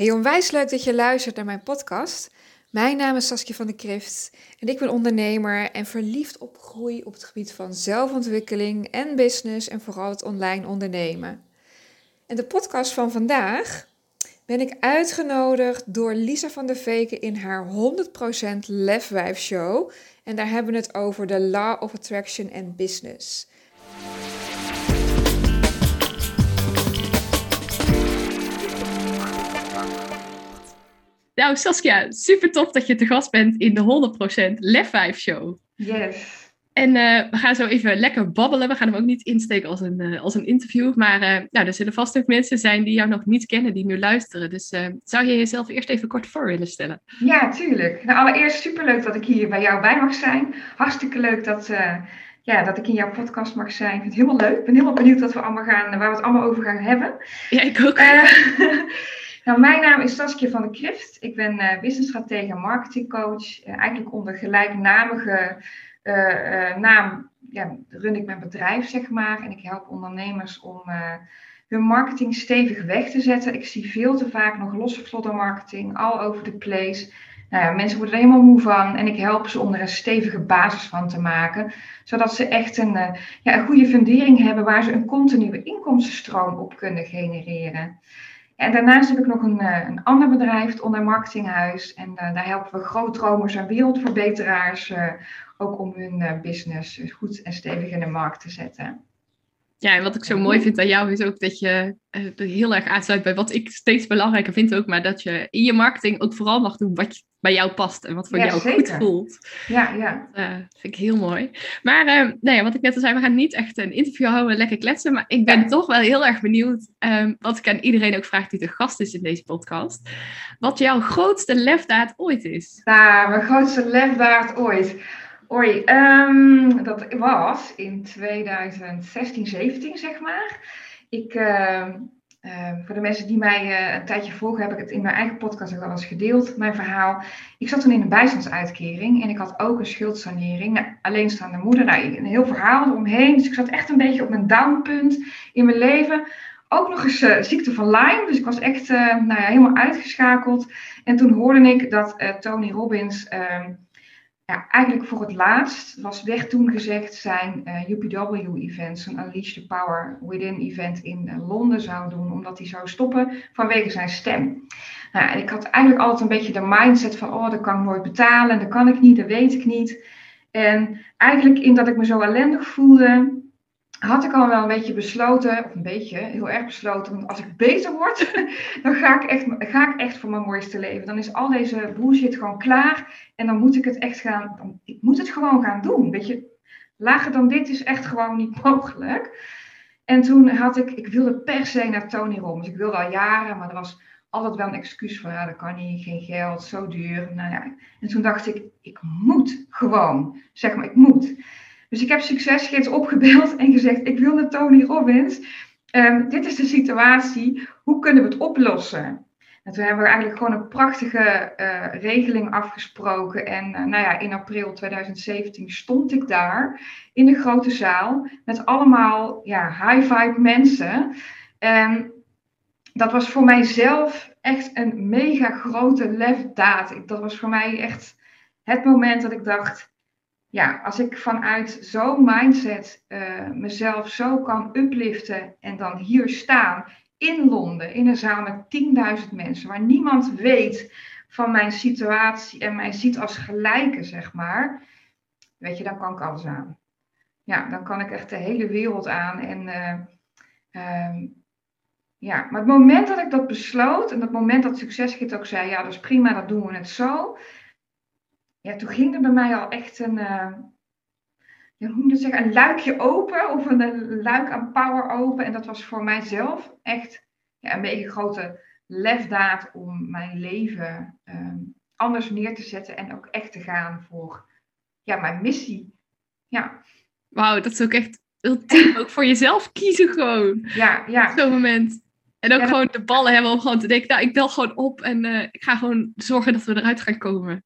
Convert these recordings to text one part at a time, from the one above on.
Hey, onwijs leuk dat je luistert naar mijn podcast. Mijn naam is Saskia van de Krift en ik ben ondernemer en verliefd op groei op het gebied van zelfontwikkeling en business en vooral het online ondernemen. En de podcast van vandaag ben ik uitgenodigd door Lisa van der Veken in haar 100% Lefwijf show. En daar hebben we het over de Law of Attraction and Business. Nou, Saskia, super tof dat je te gast bent in de 100% Lef 5 show. Yes. En uh, we gaan zo even lekker babbelen. We gaan hem ook niet insteken als een, uh, als een interview. Maar uh, nou, er zullen vast ook mensen zijn die jou nog niet kennen, die nu luisteren. Dus zou je jezelf eerst even kort voor willen stellen? Ja, tuurlijk. Nou, allereerst superleuk dat ik hier bij jou bij mag zijn. Hartstikke leuk dat, ja, dat ik in jouw podcast mag zijn. Ik vind het helemaal leuk. Ik ben helemaal benieuwd wat we allemaal gaan, waar we het allemaal over gaan hebben. Ja, ik ook. Nou, mijn naam is Saskia van der Krift. Ik ben uh, businessstratege en marketingcoach. Uh, eigenlijk onder gelijknamige uh, naam ja, run ik mijn bedrijf, zeg maar. En ik help ondernemers om hun marketing stevig weg te zetten. Ik zie veel te vaak nog losse marketing, all over the place. Nou ja, mensen worden er helemaal moe van en ik help ze om er een stevige basis van te maken, zodat ze echt een, ja, een goede fundering hebben waar ze een continue inkomstenstroom op kunnen genereren. En daarnaast heb ik nog een, eh, een ander bedrijf, het Online Marketinghuis. En uh, daar helpen we grootdromers en wereldverbeteraars uh, ook om hun business goed en stevig in de markt te zetten. Ja, en wat ik zo mooi vind aan jou is ook dat je uh, heel erg aansluit bij wat ik steeds belangrijker vind ook, maar dat je in je marketing ook vooral mag doen wat bij jou past en wat voor jou goed voelt. Ja, ja. Dat uh, vind ik heel mooi. Maar uh, nou ja, wat ik net al zei, we gaan niet echt een interview houden, lekker kletsen, maar ik ben toch wel heel erg benieuwd, um, wat ik aan iedereen ook vraag die de gast is in deze podcast, wat jouw grootste lefdaad ooit is. Nou, mijn grootste lefdaad ooit. Oei, um, dat was in 2016, 17 zeg maar. Ik, uh, uh, voor de mensen die mij uh, een tijdje volgen, heb ik het in mijn eigen podcast ook al eens gedeeld, mijn verhaal. Ik zat toen in een bijstandsuitkering en ik had ook een schuldsanering. Alleenstaande moeder, nou, een heel verhaal eromheen. Dus ik zat echt een beetje op mijn downpunt in mijn leven. Ook nog eens uh, ziekte van Lyme, dus ik was echt nou ja, helemaal uitgeschakeld. En toen hoorde ik dat Tony Robbins ehm, eigenlijk voor het laatst was werd toen gezegd zijn uh, UPW-event, zijn Unleash the Power Within-event in uh, Londen zou doen, omdat hij zou stoppen vanwege zijn stem. Nou, en ik had eigenlijk altijd een beetje de mindset van, oh, dat kan ik nooit betalen, dat kan ik niet, dat weet ik niet. En eigenlijk in dat ik me zo ellendig voelde, had ik al wel een beetje besloten, of een beetje, heel erg besloten, want als ik beter word, dan ga ik, echt, ga ik echt voor mijn mooiste leven. Dan is al deze bullshit gewoon klaar en dan moet ik het echt gaan, dan, ik moet het gewoon gaan doen. Weet je, lager dan dit is echt gewoon niet mogelijk. En toen had ik, ik wilde per se naar Tony Robbins. Ik wilde al jaren, maar er was altijd wel een excuus van, ja, dat kan niet, geen geld, zo duur. Nou ja. En toen dacht ik, ik moet gewoon, zeg maar, ik moet. Dus ik heb succesgids opgebeeld en gezegd: Ik wil naar Tony Robbins. Um, dit is de situatie. Hoe kunnen we het oplossen? En toen hebben we eigenlijk gewoon een prachtige uh, regeling afgesproken. En uh, nou ja, in april 2017 stond ik daar in de grote zaal met allemaal ja, high vibe mensen. En dat was voor mijzelf echt een mega grote lefdaad. Dat was voor mij echt het moment dat ik dacht: ja, als ik vanuit zo'n mindset uh, mezelf zo kan upliften en dan hier staan in Londen, in een zaal met 10.000 mensen, waar niemand weet van mijn situatie en mij ziet als gelijke, zeg maar, weet je, dan kan ik alles aan. Ja, dan kan ik echt de hele wereld aan. En uh, um, ja, maar het moment dat ik dat besloot en dat moment dat Succesgids ook zei, ja, dat is prima, dat doen we het zo ja, toen ging er bij mij al echt een, uh, ja, hoe moet ik zeggen, een luikje open of een, luik aan power open. En dat was voor mijzelf echt ja, een beetje grote lefdaad om mijn leven uh, anders neer te zetten en ook echt te gaan voor ja, mijn missie. Ja. Wauw, dat is ook echt ultiem. ook voor jezelf kiezen gewoon. Ja, ja. Op zo'n moment. En ook gewoon de ballen hebben om gewoon te denken, nou, ik bel gewoon op en uh, ik ga gewoon zorgen dat we eruit gaan komen.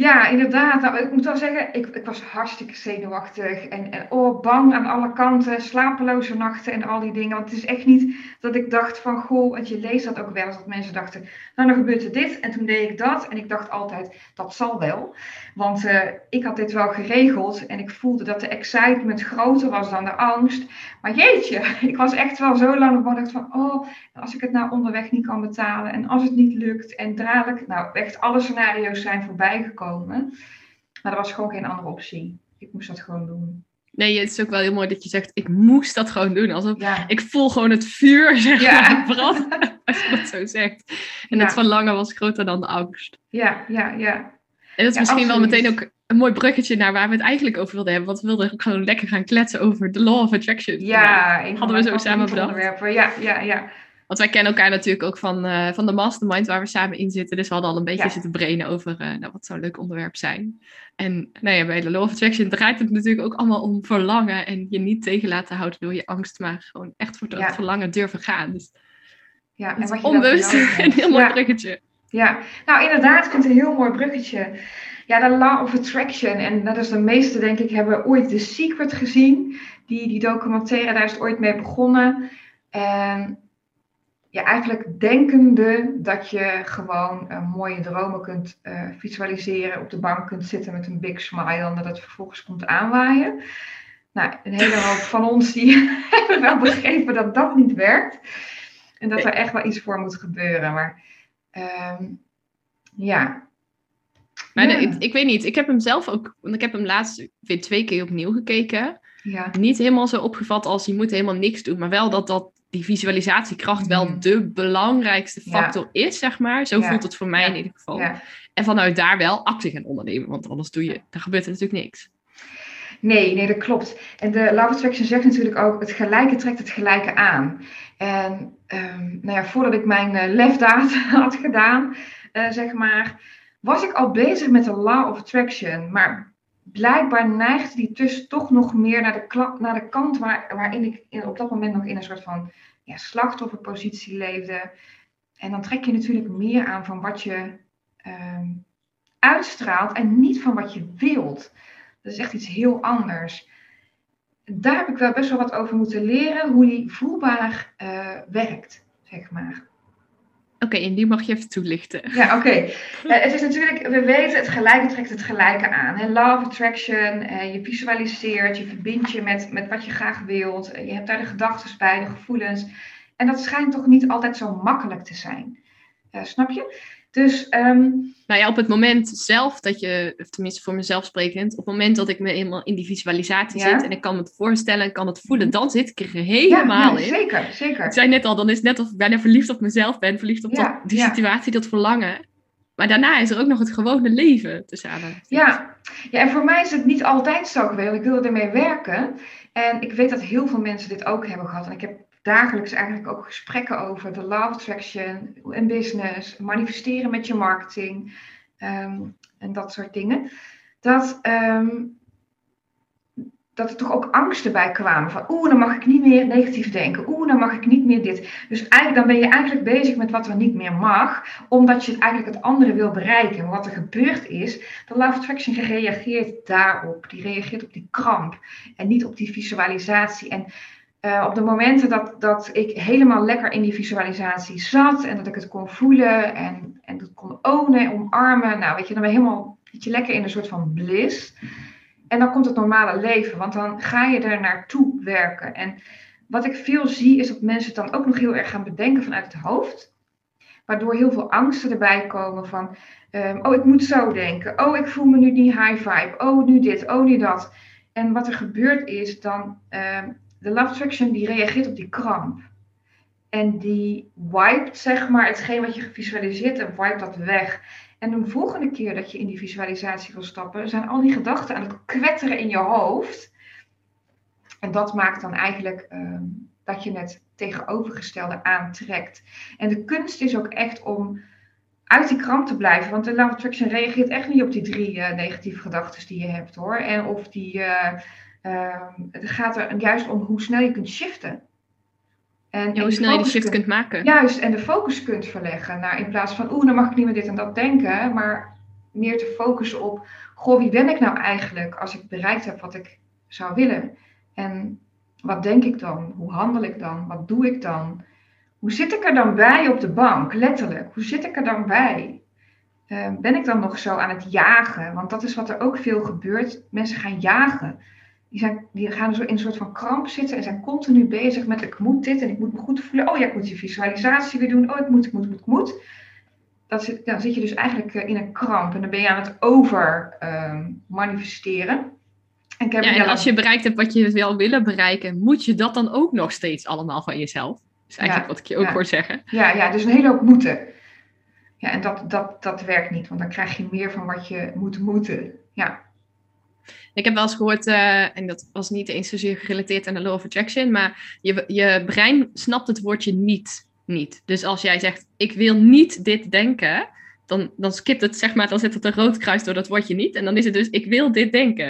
Ja, inderdaad. Nou, ik moet wel zeggen, ik, ik was hartstikke zenuwachtig en, en oh, bang aan alle kanten, slapeloze nachten en al die dingen. Want het is echt niet dat ik dacht van, goh, want je leest dat ook wel eens, dat mensen dachten, nou dan gebeurt er dit en toen deed ik dat. En ik dacht altijd, dat zal wel. Want uh, ik had dit wel geregeld en ik voelde dat de excitement groter was dan de angst. Maar jeetje, ik was echt wel zo lang op dacht van, oh, als ik het nou onderweg niet kan betalen en als het niet lukt en dadelijk, nou echt alle scenario's zijn voorbij gekomen. Maar er was gewoon geen andere optie. Ik moest dat gewoon doen. Nee, het is ook wel heel mooi dat je zegt, ik moest dat gewoon doen. Alsof ik voel gewoon het vuur, zeg ja. maar, brand, als je dat zo zegt. En het verlangen was groter dan de angst. Ja, ja, ja. En dat is misschien wel meteen ook een mooi bruggetje naar waar we het eigenlijk over wilden hebben. Want we wilden gewoon lekker gaan kletsen over de Law of Attraction. Ja, hadden we zo samen bedacht. Ja, ja, ja. Want wij kennen elkaar natuurlijk ook van, uh, van de mastermind waar we samen in zitten. Dus we hadden al een beetje zitten brainen over uh, nou, wat zou een leuk onderwerp zijn. En nou ja, bij de Law of Attraction draait het natuurlijk ook allemaal om verlangen. En je niet tegen laten houden door je angst, maar gewoon echt voor het verlangen durven gaan. Dus ja, en wat je onbewust een heel mooi bruggetje. Ja, nou inderdaad, ik vind het een heel mooi bruggetje. Ja, de Law of Attraction. En dat is de meeste, denk ik, hebben ooit The Secret gezien. Die, die documentaire, daar is het ooit mee begonnen. En ja, eigenlijk denkende dat je gewoon uh, mooie dromen kunt uh, visualiseren, op de bank kunt zitten met een big smile en dat het vervolgens komt aanwaaien. Nou, een hele hoop van ons die hebben wel begrepen dat dat niet werkt. En dat er echt wel iets voor moet gebeuren. Maar um, ja. Maar ik, ik, weet niet, ik heb hem zelf ook, want ik heb hem laatst weer twee keer opnieuw gekeken. Ja. Niet helemaal zo opgevat als je moet helemaal niks doen, maar wel dat, dat die visualisatiekracht wel mm. de belangrijkste factor is, zeg maar. Zo voelt het voor mij in ieder geval. En vanuit daar wel actie gaan ondernemen, want anders doe je, dan gebeurt er natuurlijk niks. Nee, nee, dat klopt. En de Love Attraction zegt natuurlijk ook, het gelijke trekt het gelijke aan. En um, nou ja, voordat ik mijn uh, lefdaad had gedaan, uh, zeg maar, was ik al bezig met de Law of Attraction. Maar blijkbaar neigde die dus toch nog meer naar de, naar de kant waar, waarin ik op dat moment nog in een soort van ja, slachtofferpositie leefde. En dan trek je natuurlijk meer aan van wat je um, uitstraalt en niet van wat je wilt. Dat is echt iets heel anders. Daar heb ik wel best wel wat over moeten leren, hoe die voelbaar uh, werkt, zeg maar. Oké, en die mag je even toelichten. Ja, oké. Uh, het is natuurlijk, we weten, het gelijke trekt het gelijke aan. Love attraction, uh, je visualiseert, je verbindt je met, met wat je graag wilt. je hebt daar de gedachten bij, de gevoelens. En dat schijnt toch niet altijd zo makkelijk te zijn. snap je? Dus, um... Nou ja, op het moment zelf dat je, of tenminste voor mezelf sprekend, op het moment dat ik me eenmaal in die visualisatie zit en ik kan het voorstellen en kan het voelen, mhm. dan zit ik er helemaal ja, in. Zeker, zeker. Ik zei net al, dan is het net of ik bijna verliefd op mezelf ben, verliefd op dat, die situatie, dat verlangen. Maar daarna is er ook nog het gewone leven tussen aan. Ja. ja, en voor mij is het niet altijd zo geweest. Ik wilde ermee werken. En ik weet dat heel veel mensen dit ook hebben gehad. En ik heb dagelijks eigenlijk ook gesprekken over de law attraction en business, manifesteren met je marketing ehm, en dat soort dingen. Dat, um, dat er toch ook angsten bij kwamen. Van oeh, dan mag ik niet meer negatief denken. Oeh, dan mag ik niet meer dit. Dus eigenlijk, dan ben je eigenlijk bezig met wat er niet meer mag. Omdat je eigenlijk het andere wil bereiken. Wat er gebeurd is, de Law Attraction reageert daarop. Die reageert op die kramp. En niet op die visualisatie. En uh, op de momenten dat, dat ik helemaal lekker in die visualisatie zat en dat ik het kon voelen en, en dat kon ownen, omarmen, nou weet je, dan ben je helemaal weet lekker in een soort van bliss. En dan komt het normale leven, want dan ga je er naartoe werken. En wat ik veel zie is dat mensen het dan ook nog heel erg gaan bedenken vanuit het hoofd. Waardoor heel veel angsten erbij komen van, um, oh ik moet zo denken, oh ik voel me nu niet high vibe, oh nu dit, oh nu dat. En wat er gebeurt is, dan um, de love attraction die reageert op die kramp. En die wipet, zeg maar, hetgeen wat je gevisualiseerd hebt, wipet dat weg. En de volgende keer dat je in die visualisatie wil stappen, zijn al die gedachten aan het kwetteren in je hoofd. En dat maakt dan eigenlijk uh, dat je het tegenovergestelde aantrekt. En de kunst is ook echt om uit die kramp te blijven. Want de love attraction reageert echt niet op die drie uh, negatieve gedachten die je hebt hoor. En of die. Uh, Ehm, het gaat er juist om hoe snel je kunt shiften. En, hoe snel je die shift kunt, maken. Juist, en de focus kunt verleggen. Nou, in plaats van, oeh, dan mag ik niet meer dit en dat denken. Maar meer te focussen op, goh, wie ben ik nou eigenlijk als ik bereikt heb wat ik zou willen? En wat denk ik dan? Hoe handel ik dan? Wat doe ik dan? Hoe zit ik er dan bij op de bank? Letterlijk, hoe zit ik er dan bij? Uh, ben ik dan nog zo aan het jagen? Want dat is wat er ook veel gebeurt. Mensen gaan jagen. Die, zijn, die gaan zo in een soort van kramp zitten en zijn continu bezig met ik moet dit en ik moet me goed voelen. Oh ja, ik moet die visualisatie weer doen. Oh, ik moet, ik moet, ik moet, ik moet. Dat zit, dan zit je dus eigenlijk eh, in een kramp en dan ben je aan het over uh, manifesteren. En, ja, en als je bereikt hebt wat je wil willen bereiken, moet je dat dan ook nog steeds allemaal van jezelf? Dat is eigenlijk wat ik je ook hoor zeggen. Ja, ja, dus een hele hoop moeten. Ja, en dat, dat, dat werkt niet, want dan krijg je meer van wat je moet moeten. Ja. Ik heb wel eens gehoord, uh, en dat was niet eens zozeer gerelateerd aan de law of attraction, maar je, je brein snapt het woordje niet, niet. Dus als jij zegt, ik wil niet dit denken, dan, dan skipt het, zeg maar, dan zet het een rood kruis door dat woordje niet. En dan is het dus, ik wil dit denken.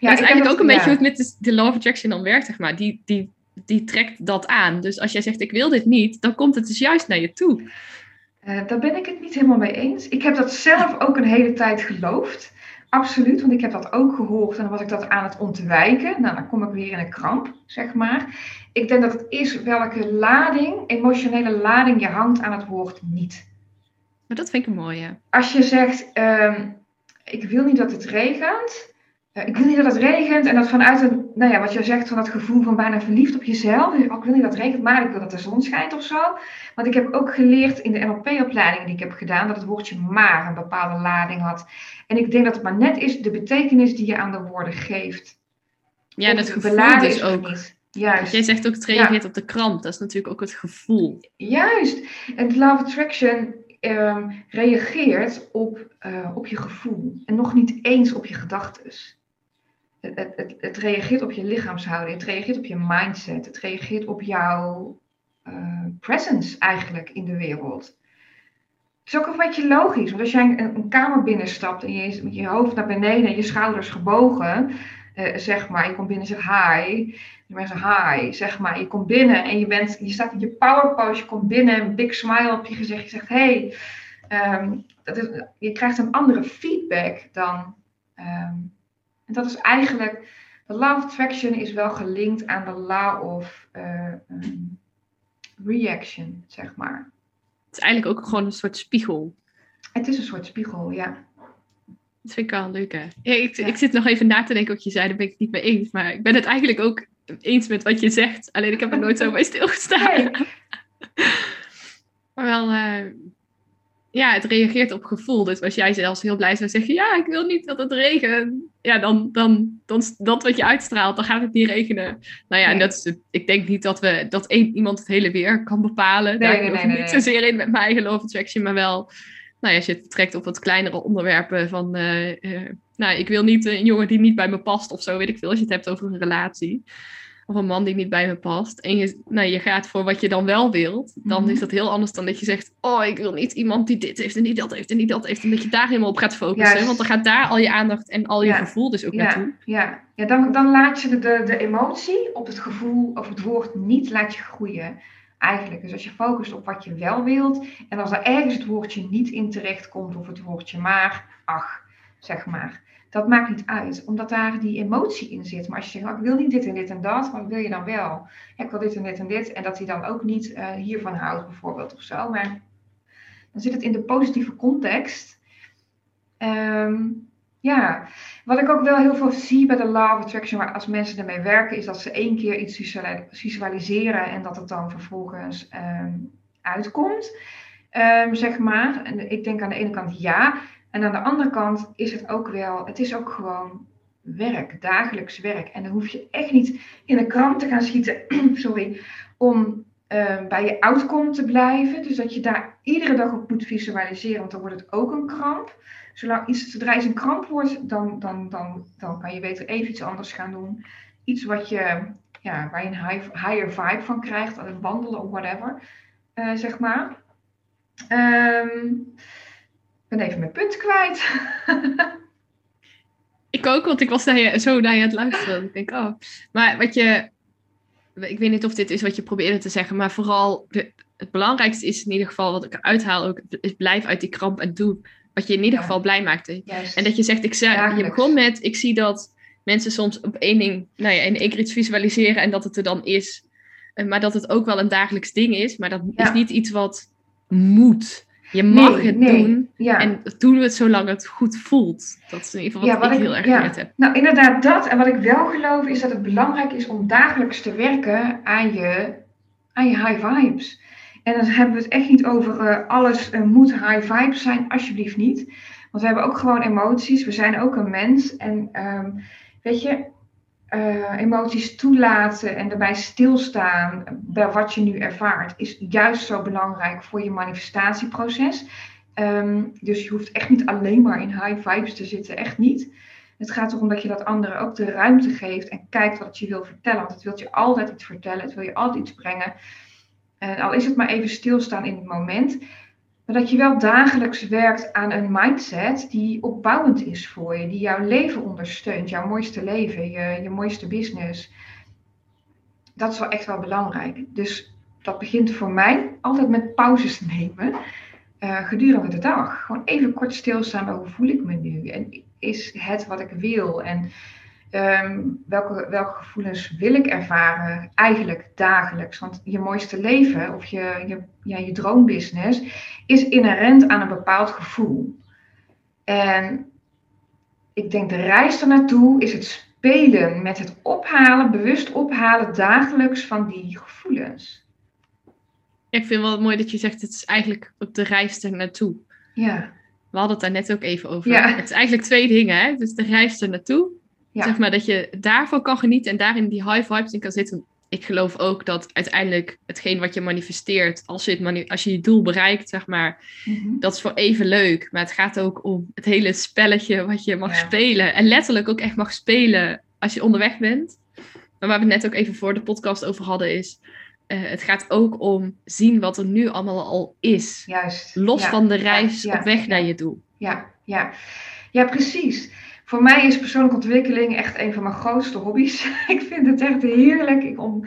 Ja, dat is eigenlijk ook een beetje hoe het met de, de law of attraction dan werkt, zeg maar. Die, die, die trekt dat aan. Dus als jij zegt, ik wil dit niet, dan komt het dus juist naar je toe. Uh, daar ben ik het niet helemaal mee eens. Ik heb dat zelf ook een hele tijd geloofd. Absoluut, want ik heb dat ook gehoord en dan was ik dat aan het ontwijken. Nou, dan kom ik weer in een kramp, zeg maar. Ik denk dat het is welke lading, emotionele lading je hangt aan het woord niet. Maar dat vind ik een mooie. Als je zegt, um, ik wil niet dat het regent. Uh, ik wil niet dat het regent en dat vanuit een, nou ja, wat je zegt, van dat gevoel van bijna verliefd op jezelf. Ik wil niet dat het regent, maar ik wil dat de zon schijnt of zo. Want ik heb ook geleerd in de NLP-opleiding die ik heb gedaan, dat het woordje maar een bepaalde lading had. En ik denk dat het maar net is de betekenis die je aan de woorden geeft. Ja, en het gevoel dus ook. Juist. Jij zegt ook het reageert op de kramp. Dat is natuurlijk ook het gevoel. Juist. En Love Attraction um, reageert op, uh, op je gevoel. En nog niet eens op je gedachten. Het, het, het, reageert op je lichaamshouding. Het reageert op je mindset. Het reageert op jouw uh, presence eigenlijk in de wereld. Het is ook een beetje logisch. Want als jij een, een kamer binnenstapt en je is met je hoofd naar beneden en je schouders gebogen uh, zeg maar, je komt binnen en zegt hi. Die mensen hi, zeg maar. Je komt binnen en je, bent, je staat in je power pose, je komt binnen, een big smile op je gezicht. Je zegt hey. Um, dat is, je krijgt een andere feedback dan. Um, en dat is eigenlijk, de law of attraction is wel gelinkt aan de law of uh, um, reaction, zeg maar. Het is eigenlijk ook gewoon een soort spiegel. Het is een soort spiegel, ja. Dat vind ik wel leuk, hè? Ja, ik, ik zit nog even na te denken wat je zei, daar ben ik het niet mee eens. Maar ik ben het eigenlijk ook eens met wat je zegt. Alleen ik heb er nooit zo bij stilgestaan. maar wel, uh, ja, het reageert op gevoel. Dus als jij zelfs heel blij zou zeggen, ja, ik wil niet dat het regent. Ja, dan, dan, dan dat wat je uitstraalt, dan gaat het niet regenen. Nou ja, en dat is, ik denk niet dat, we, dat één iemand het hele weer kan bepalen. Nee, Daar nee, nee, nee, niet zozeer in met mijn eigen love attraction, maar wel nou, als je het trekt op wat kleinere onderwerpen van, uh, uh, nou, ik wil niet een jongen die niet bij me past of zo, weet ik veel, als je het hebt over een relatie. Of een man die niet bij me past. En je, nou, je gaat voor wat je dan wel wilt. Dan mhm. is dat heel anders dan dat je zegt: Oh, ik wil niet iemand die dit heeft en die dat heeft en die dat heeft. En dat je daar helemaal op gaat focussen. Want dan gaat daar al je aandacht en al je gevoel dus ook ja. naartoe. Ja, ja dan, dan laat je de, de, de emotie op het gevoel of het woord niet laat je groeien eigenlijk. Dus als je focust op wat je wel wilt en als er ergens het woordje niet in terecht komt of het woordje maar, ach, zeg maar. Dat maakt niet uit, omdat daar die emotie in zit. Maar als je zegt, oh, ik wil niet dit en dit en dat, wat wil je dan wel? ik wil dit en dit en dit. En dat hij dan ook niet uh, hiervan houdt, bijvoorbeeld, of zo. Maar dan zit het in de positieve context. Um, ja, wat ik ook wel heel veel zie bij de Law Attraction, waar als mensen ermee werken, is dat ze één keer iets visualiseren en dat het dan vervolgens um, uitkomt. Um, zeg maar. En ik denk aan de ene kant ja. En aan de andere kant is het ook wel, het is ook gewoon werk, dagelijks werk. En dan hoef je echt niet in de krant te gaan schieten, sorry, om uh, bij je outcome te blijven. Dus dat je daar iedere dag op moet visualiseren, want dan wordt het ook een kramp. Zolang iets, zodra iets een kramp wordt, dan, dan, dan, dan kan je beter even iets anders gaan doen. Iets wat je, ja, waar je een high, higher vibe van krijgt, wandelen of whatever, uh, zeg maar. Ik ben even mijn punt kwijt. ik ook, want ik was naar je, zo naar je aan het luisteren. Ik denk, oh. Maar wat je, ik weet niet of dit is wat je probeerde te zeggen, maar vooral de, het belangrijkste is in ieder geval wat ik eruit haal ook, is blijf uit die kramp en doe Wat je in ieder Ja. geval blij maakte. Juist. En dat je zegt, ik zei, je begon met, ik zie dat mensen soms op één ding, nou ja, in één keer iets visualiseren en dat het er dan is. Eh, Maar dat het ook wel een dagelijks ding is, maar dat Ja. is niet iets wat moet. Je mag Nee, het nee. doen ja. en doen we het zolang het goed voelt. Dat is in ieder geval Ja, wat, ik ik- heel erg ja. geleerd heb. Nou, inderdaad dat. En wat ik wel geloof is dat het belangrijk is om dagelijks te werken aan je, aan je high vibes. En dan hebben we het echt niet over eh, alles eh, moet high vibes zijn, alsjeblieft niet. Want we hebben ook gewoon emoties. We zijn ook een mens. En ehm, weet je, eh, emoties toelaten en erbij stilstaan bij wat je nu ervaart, is juist zo belangrijk voor je manifestatieproces. Ehm, dus je hoeft echt niet alleen maar in high vibes te zitten, echt niet. Het gaat erom dat je dat anderen ook de ruimte geeft en kijkt wat je wil vertellen. Want het wil je altijd iets vertellen, het wil je altijd iets brengen. En al is het maar even stilstaan in het moment. Maar dat je wel dagelijks werkt aan een mindset die opbouwend is voor je. Die jouw leven ondersteunt, jouw mooiste leven, je, je mooiste business. Dat is wel echt wel belangrijk. Dus dat begint voor mij altijd met pauzes nemen. eh, gedurende de dag. Gewoon even kort stilstaan bij hoe voel ik me nu? En is het wat ik wil? En ehm, welke, welke gevoelens wil ik ervaren eigenlijk dagelijks? Want je mooiste leven of je, je, ja, je droombusiness is inherent aan een bepaald gevoel. En ik denk de reis ernaartoe is het spelen met het ophalen, bewust ophalen dagelijks van die gevoelens. Ik vind wel mooi dat je zegt, het is eigenlijk op de reis er naartoe. Ja, We hadden het daar net ook even over. Ja. Het is eigenlijk twee dingen. Hè? Dus de reis er naartoe. Ja. Zeg maar dat je daarvan kan genieten en daarin die high vibes in kan zitten. Ik geloof ook dat uiteindelijk hetgeen wat je manifesteert, als je, het als je je doel bereikt, zeg maar, Mhm. dat is voor even leuk. Maar het gaat ook om het hele spelletje wat je mag Ja. spelen. En letterlijk ook echt mag spelen als je onderweg bent. Maar waar we het net ook even voor de podcast over hadden is... eh, het gaat ook om zien wat er nu allemaal al is. juist. Los Ja. van de reis ja, op weg naar je doel. Ja, ja. ja, precies. Voor mij is persoonlijke ontwikkeling echt een van mijn grootste hobby's. ik vind het echt heerlijk om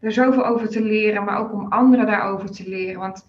er zoveel over te leren, maar ook om anderen daarover te leren. Want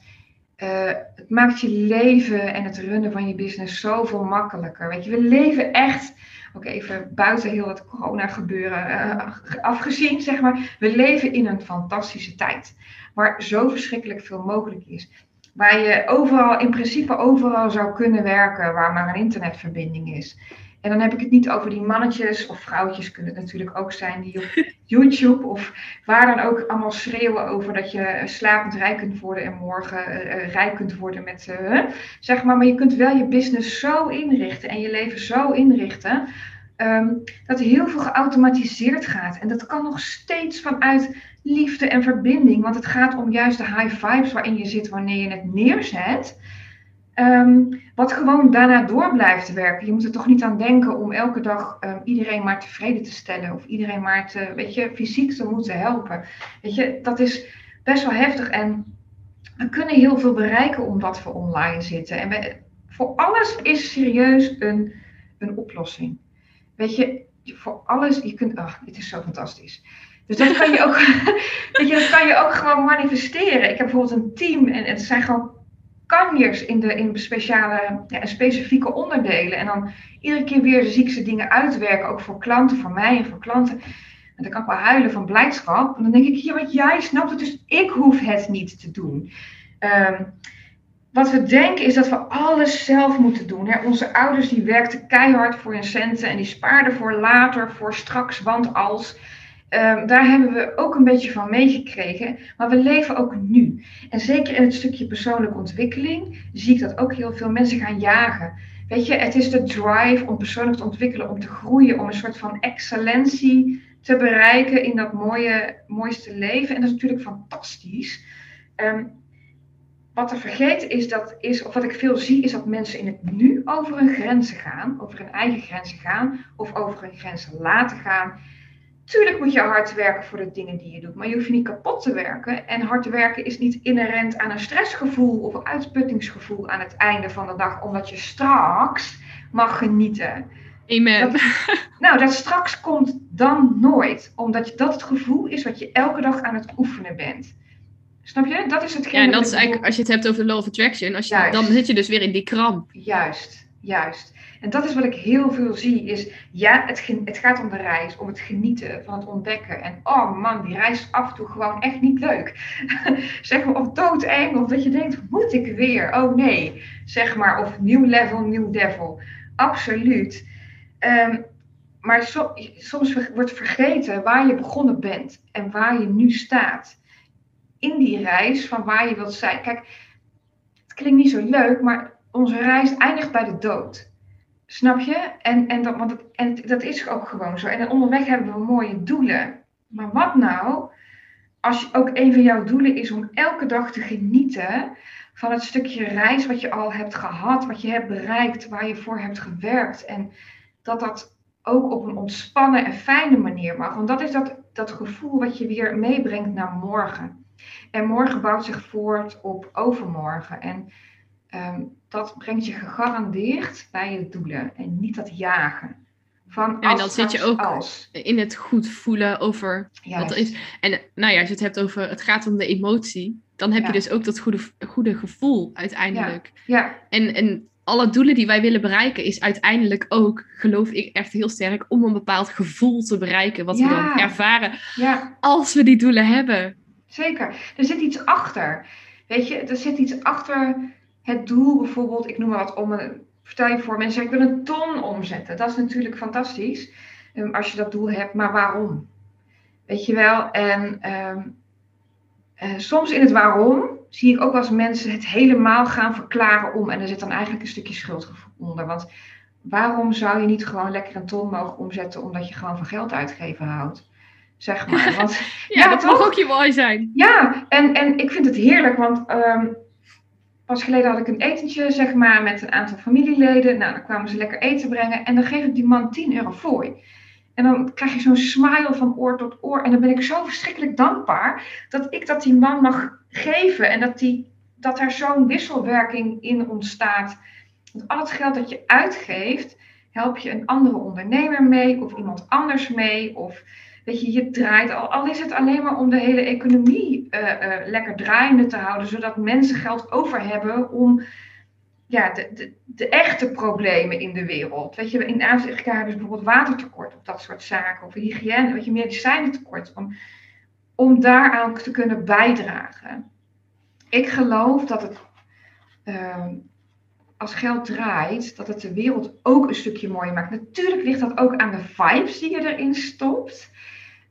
eh, het maakt je leven en het runnen van je business zoveel makkelijker. Weet je, we leven echt, ook even buiten heel het corona gebeuren eh, afgezien, zeg maar. We leven in een fantastische tijd. Waar zo verschrikkelijk veel mogelijk is. Waar je overal, in principe overal zou kunnen werken waar maar een internetverbinding is. En dan heb ik het niet over die mannetjes of vrouwtjes, kunnen het natuurlijk ook zijn, die op YouTube of waar dan ook allemaal schreeuwen over dat je slapend rijk kunt worden en morgen eh, rijk kunt worden met, eh, zeg maar. Maar je kunt wel je business zo inrichten en je leven zo inrichten ehm, dat heel veel geautomatiseerd gaat. En dat kan nog steeds vanuit liefde en verbinding, want het gaat om juist de high vibes waarin je zit wanneer je het neerzet. Ehm, wat gewoon daarna door blijft werken. Je moet er toch niet aan denken om elke dag ehm, iedereen maar tevreden te stellen. Of iedereen maar te, weet je, fysiek te moeten helpen. Weet je, dat is best wel heftig. En we kunnen heel veel bereiken omdat we online zitten. En voor alles is serieus een, een oplossing. Weet je, voor alles, je kunt, ach, dit is zo fantastisch. Dus dat kan je ook, weet je, dat kan je ook gewoon manifesteren. Ik heb bijvoorbeeld een team en het zijn gewoon kanjers in de in speciale, ja, specifieke onderdelen. En dan iedere keer weer zie ik ze dingen uitwerken, ook voor klanten, voor mij en voor klanten. En dan kan ik wel huilen van blijdschap. En dan denk ik, ja, want jij snapt het, dus ik hoef het niet te doen. Ehm, wat we denken is dat we alles zelf moeten doen. Hè? Onze ouders die werkten keihard voor hun centen en die spaarden voor later, voor straks, want als. Ehm, daar hebben we ook een beetje van meegekregen. Maar we leven ook nu. En zeker in het stukje persoonlijke ontwikkeling zie ik dat ook heel veel mensen gaan jagen. Weet je, het is de drive om persoonlijk te ontwikkelen, om te groeien, om een soort van excellentie te bereiken in dat mooie, mooiste leven. En dat is natuurlijk fantastisch. Ehm, wat er vergeten is, dat is, of wat ik veel zie, is dat mensen in het nu over hun grenzen gaan, over hun eigen grenzen gaan, of over hun grenzen laten gaan. Tuurlijk moet je hard werken voor de dingen die je doet, maar je hoeft niet kapot te werken. En hard werken is niet inherent aan een stressgevoel of een uitputtingsgevoel aan het einde van de dag, omdat je straks mag genieten. Amen. Dat, nou, dat straks komt dan nooit, omdat je, dat het gevoel is wat je elke dag aan het oefenen bent. Snap je? Dat is hetgeen Ja, en dat is eigenlijk, als je het hebt over de law of attraction, als je, Juist. dan zit je dus weer in die kramp. Juist. Juist. En dat is wat ik heel veel zie, is ja, het, het gaat om de reis, om het genieten van het ontdekken. En oh man, die reis is af en toe gewoon echt niet leuk. zeg maar, of doodeng, of dat je denkt, moet ik weer? Oh nee, zeg maar, of nieuw level, nieuw devil. Absoluut. Ehm, maar soms wordt vergeten waar je begonnen bent en waar je nu staat. In die reis van waar je wilt zijn. Kijk, het klinkt niet zo leuk, maar onze reis eindigt bij de dood. Snap je? En, en, dat, want het, en dat is ook gewoon zo. En onderweg hebben we mooie doelen. Maar wat nou als ook een van jouw doelen is om elke dag te genieten van het stukje reis wat je al hebt gehad, wat je hebt bereikt, waar je voor hebt gewerkt. En dat dat ook op een ontspannen en fijne manier mag. Want dat is dat, dat gevoel wat je weer meebrengt naar morgen. En morgen bouwt zich voort op overmorgen. En Ehm, dat brengt je gegarandeerd bij je doelen en niet dat jagen. Van ja, en dan zit je ook in het goed voelen over wat er is. En nou ja, als je het hebt over het gaat om de emotie, dan heb je dus ook dat goede, goede gevoel uiteindelijk. Ja. ja. En, en alle doelen die wij willen bereiken, is uiteindelijk ook, geloof ik echt heel sterk, om een bepaald gevoel te bereiken. Wat we dan ervaren als we die doelen hebben. Zeker. Er zit iets achter. Weet je, er zit iets achter het doel bijvoorbeeld, ik noem maar wat, om een, vertel je voor mensen, ik wil een ton omzetten. Dat is natuurlijk fantastisch um, als je dat doel hebt, maar waarom? Weet je wel? En um, uh, soms in het waarom zie ik ook als mensen het helemaal gaan verklaren om. En er zit dan eigenlijk een stukje schuldgevoel onder. Want waarom zou je niet gewoon lekker een ton mogen omzetten omdat je gewoon van geld uitgeven houdt? Zeg maar. Want, ja, dat mag ook je mooi zijn. Ja, en, en ik vind het heerlijk, want um, Pas geleden had ik een etentje, zeg maar, met een aantal familieleden. Nou, dan kwamen ze lekker eten brengen. En dan geef ik die man 10 euro voor. En dan krijg je zo'n smile van oor tot oor. En dan ben ik zo verschrikkelijk dankbaar dat ik dat die man mag geven. En dat, die, dat er zo'n wisselwerking in ontstaat. Want al het geld dat je uitgeeft, help je een andere ondernemer mee. Of iemand anders mee. Of Weet je, je draait al, al is het alleen maar om de hele economie uh, uh, lekker draaiende te houden, zodat mensen geld over hebben om ja, de, de, de, echte problemen in de wereld. Weet je, in Afrika hebben ze bijvoorbeeld watertekort of dat soort zaken, of hygiëne, weet je, om, om daaraan te kunnen bijdragen. Ik geloof dat het, uh, als geld draait, dat het de wereld ook een stukje mooier maakt. Natuurlijk ligt dat ook aan de vibes die je erin stopt.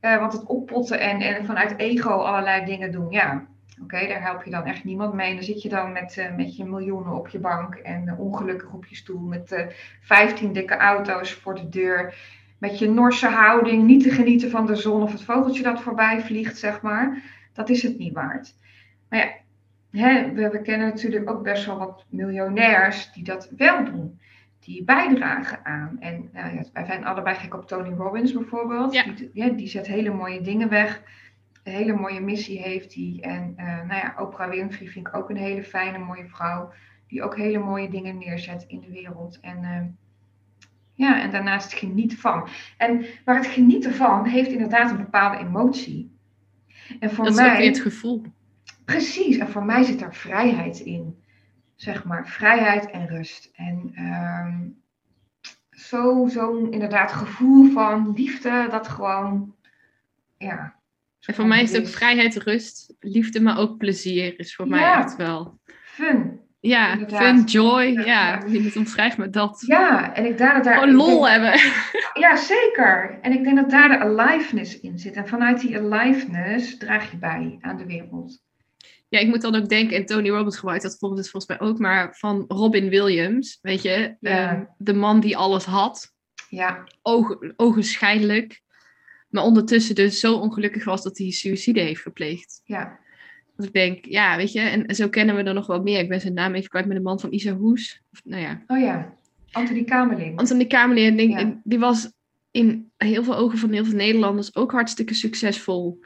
Uh, want het oppotten en, vanuit ego allerlei dingen doen, ja, oké, daar help je dan echt niemand mee. En dan zit je dan met, uh, met je miljoenen op je bank en uh, ongelukkig op je stoel met 15 dikke auto's voor de deur. Met je Norse houding, niet te genieten van de zon of het vogeltje dat voorbij vliegt, zeg maar. Dat is het niet waard. Maar ja, hè, we, we kennen natuurlijk ook best wel wat miljonairs die dat wel doen die bijdragen aan. En nou ja, wij zijn allebei gek op Tony Robbins bijvoorbeeld. Ja. Die, ja, die zet hele mooie dingen weg. Een hele mooie missie heeft hij. En uh, nou ja, Oprah Winfrey vind ik ook een hele fijne, mooie vrouw. Die ook hele mooie dingen neerzet in de wereld. En uh, ja, en daarnaast geniet van. En waar het genieten van heeft inderdaad een bepaalde emotie. En voor dat mij, is ook weer het gevoel. Precies, en voor mij zit er vrijheid in zeg maar, vrijheid en rust. En um, zo, zo'n inderdaad gevoel van liefde, dat gewoon, ja. En voor mij is het ook vrijheid, rust, liefde, maar ook plezier is voor mij echt wel. Fun. Ja, fun, joy. Ja, ja. je het omschrijft met dat. Ja, en ik denk dat daar... Gewoon lol hebben. Ja, zeker. En ik denk dat daar de aliveness in zit. En vanuit die aliveness draag je bij aan de wereld. Ja, ik moet dan ook denken, en Tony Robbins gebruikt dat volgens, volgens mij ook, maar van Robin Williams, weet je, ehm, de man die alles had. Ja. Ogen, ogenschijnlijk. Maar ondertussen dus zo ongelukkig was dat hij suïcide heeft gepleegd. Ja. Dus ik denk, ja, weet je, en zo kennen we er nog wel meer. Ik ben zijn naam even kwijt met de man van Isa Hoes. Of, nou ja. Oh ja, Anthony Kamerling. Anthony Kamerling, ja. die was in heel veel ogen van heel veel Nederlanders ook hartstikke succesvol.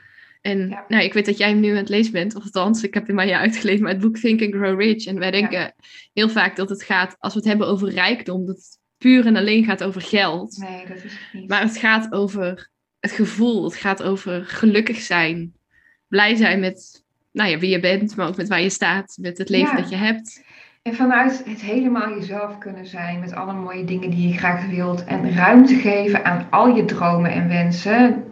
En nou, ik weet dat jij hem nu aan het lezen bent, of althans, ik heb hem aan je uitgelezen, maar het boek Think and Grow Rich. En wij denken heel vaak dat het gaat, als we het hebben over rijkdom, dat het puur en alleen gaat over geld. Nee, dat is het niet. Maar het gaat over het gevoel, het gaat over gelukkig zijn, blij zijn met nou ja, wie je bent, maar ook met waar je staat, met het leven dat je hebt. En vanuit het helemaal jezelf kunnen zijn met alle mooie dingen die je graag wilt en ruimte geven aan al je dromen en wensen.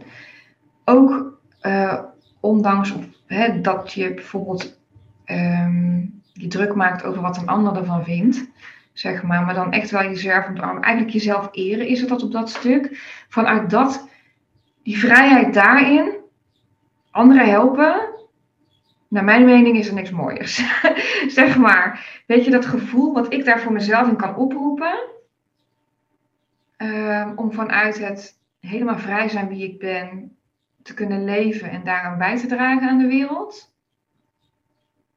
Ook uh, ondanks hè, dat je bijvoorbeeld ehm, je druk maakt over wat een ander ervan vindt, zeg maar, maar dan echt wel jezelf omarmen. Eigenlijk jezelf eren is het dat op dat stuk. Vanuit dat, die vrijheid daarin, anderen helpen, naar mijn mening is er niks mooiers. zeg maar. Weet je, dat gevoel wat ik daar voor mezelf in kan oproepen. Ehm, om vanuit het helemaal vrij zijn wie ik ben te kunnen leven en daaraan bij te dragen aan de wereld.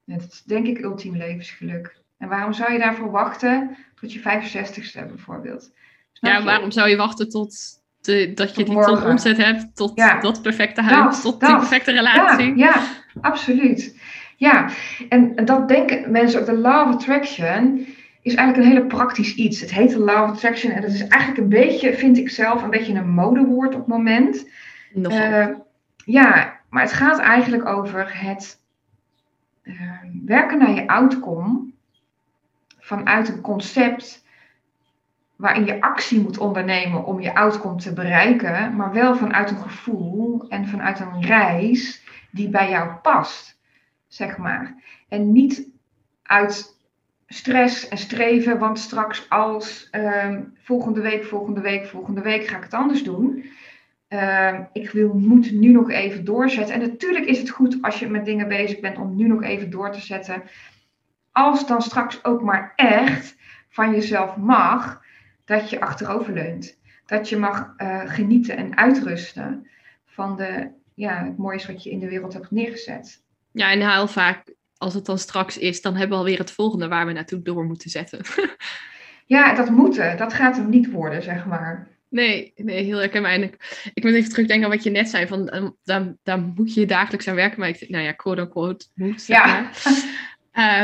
Dat is denk ik ultiem levensgeluk. En waarom zou je daarvoor wachten tot je 65ste bijvoorbeeld? ja, waarom zou je wachten tot de, dat je die ton omzet hebt, tot dat perfecte huis, tot die perfecte relatie? Ja, ja, absoluut. Ja, en dat denken mensen ook, de law of attraction is eigenlijk een hele praktisch iets. Het heet de law of attraction en dat is eigenlijk een beetje, vind ik zelf, een beetje een modewoord op het moment. Uh, ja, maar het gaat eigenlijk over het uh, werken naar je outcome vanuit een concept waarin je actie moet ondernemen om je outcome te bereiken, maar wel vanuit een gevoel en vanuit een reis die bij jou past, zeg maar. En niet uit stress en streven, want straks als uh, volgende week, volgende week, volgende week ga ik het anders doen. Uh, ik wil, moet nu nog even doorzetten. En natuurlijk is het goed als je met dingen bezig bent om nu nog even door te zetten. Als dan straks ook maar echt van jezelf mag dat je achterover leunt. Dat je mag uh, genieten en uitrusten van de, ja, het mooiste wat je in de wereld hebt neergezet. Ja, en heel vaak, als het dan straks is, dan hebben we alweer het volgende waar we naartoe door moeten zetten. ja, dat moeten. Dat gaat hem niet worden, zeg maar. Nee, nee, heel herkenbaar. ik moet even terugdenken aan wat je net zei, van um, dan, dan moet je dagelijks aan werken, maar ik, nou ja, quote-unquote moet, zeg ja.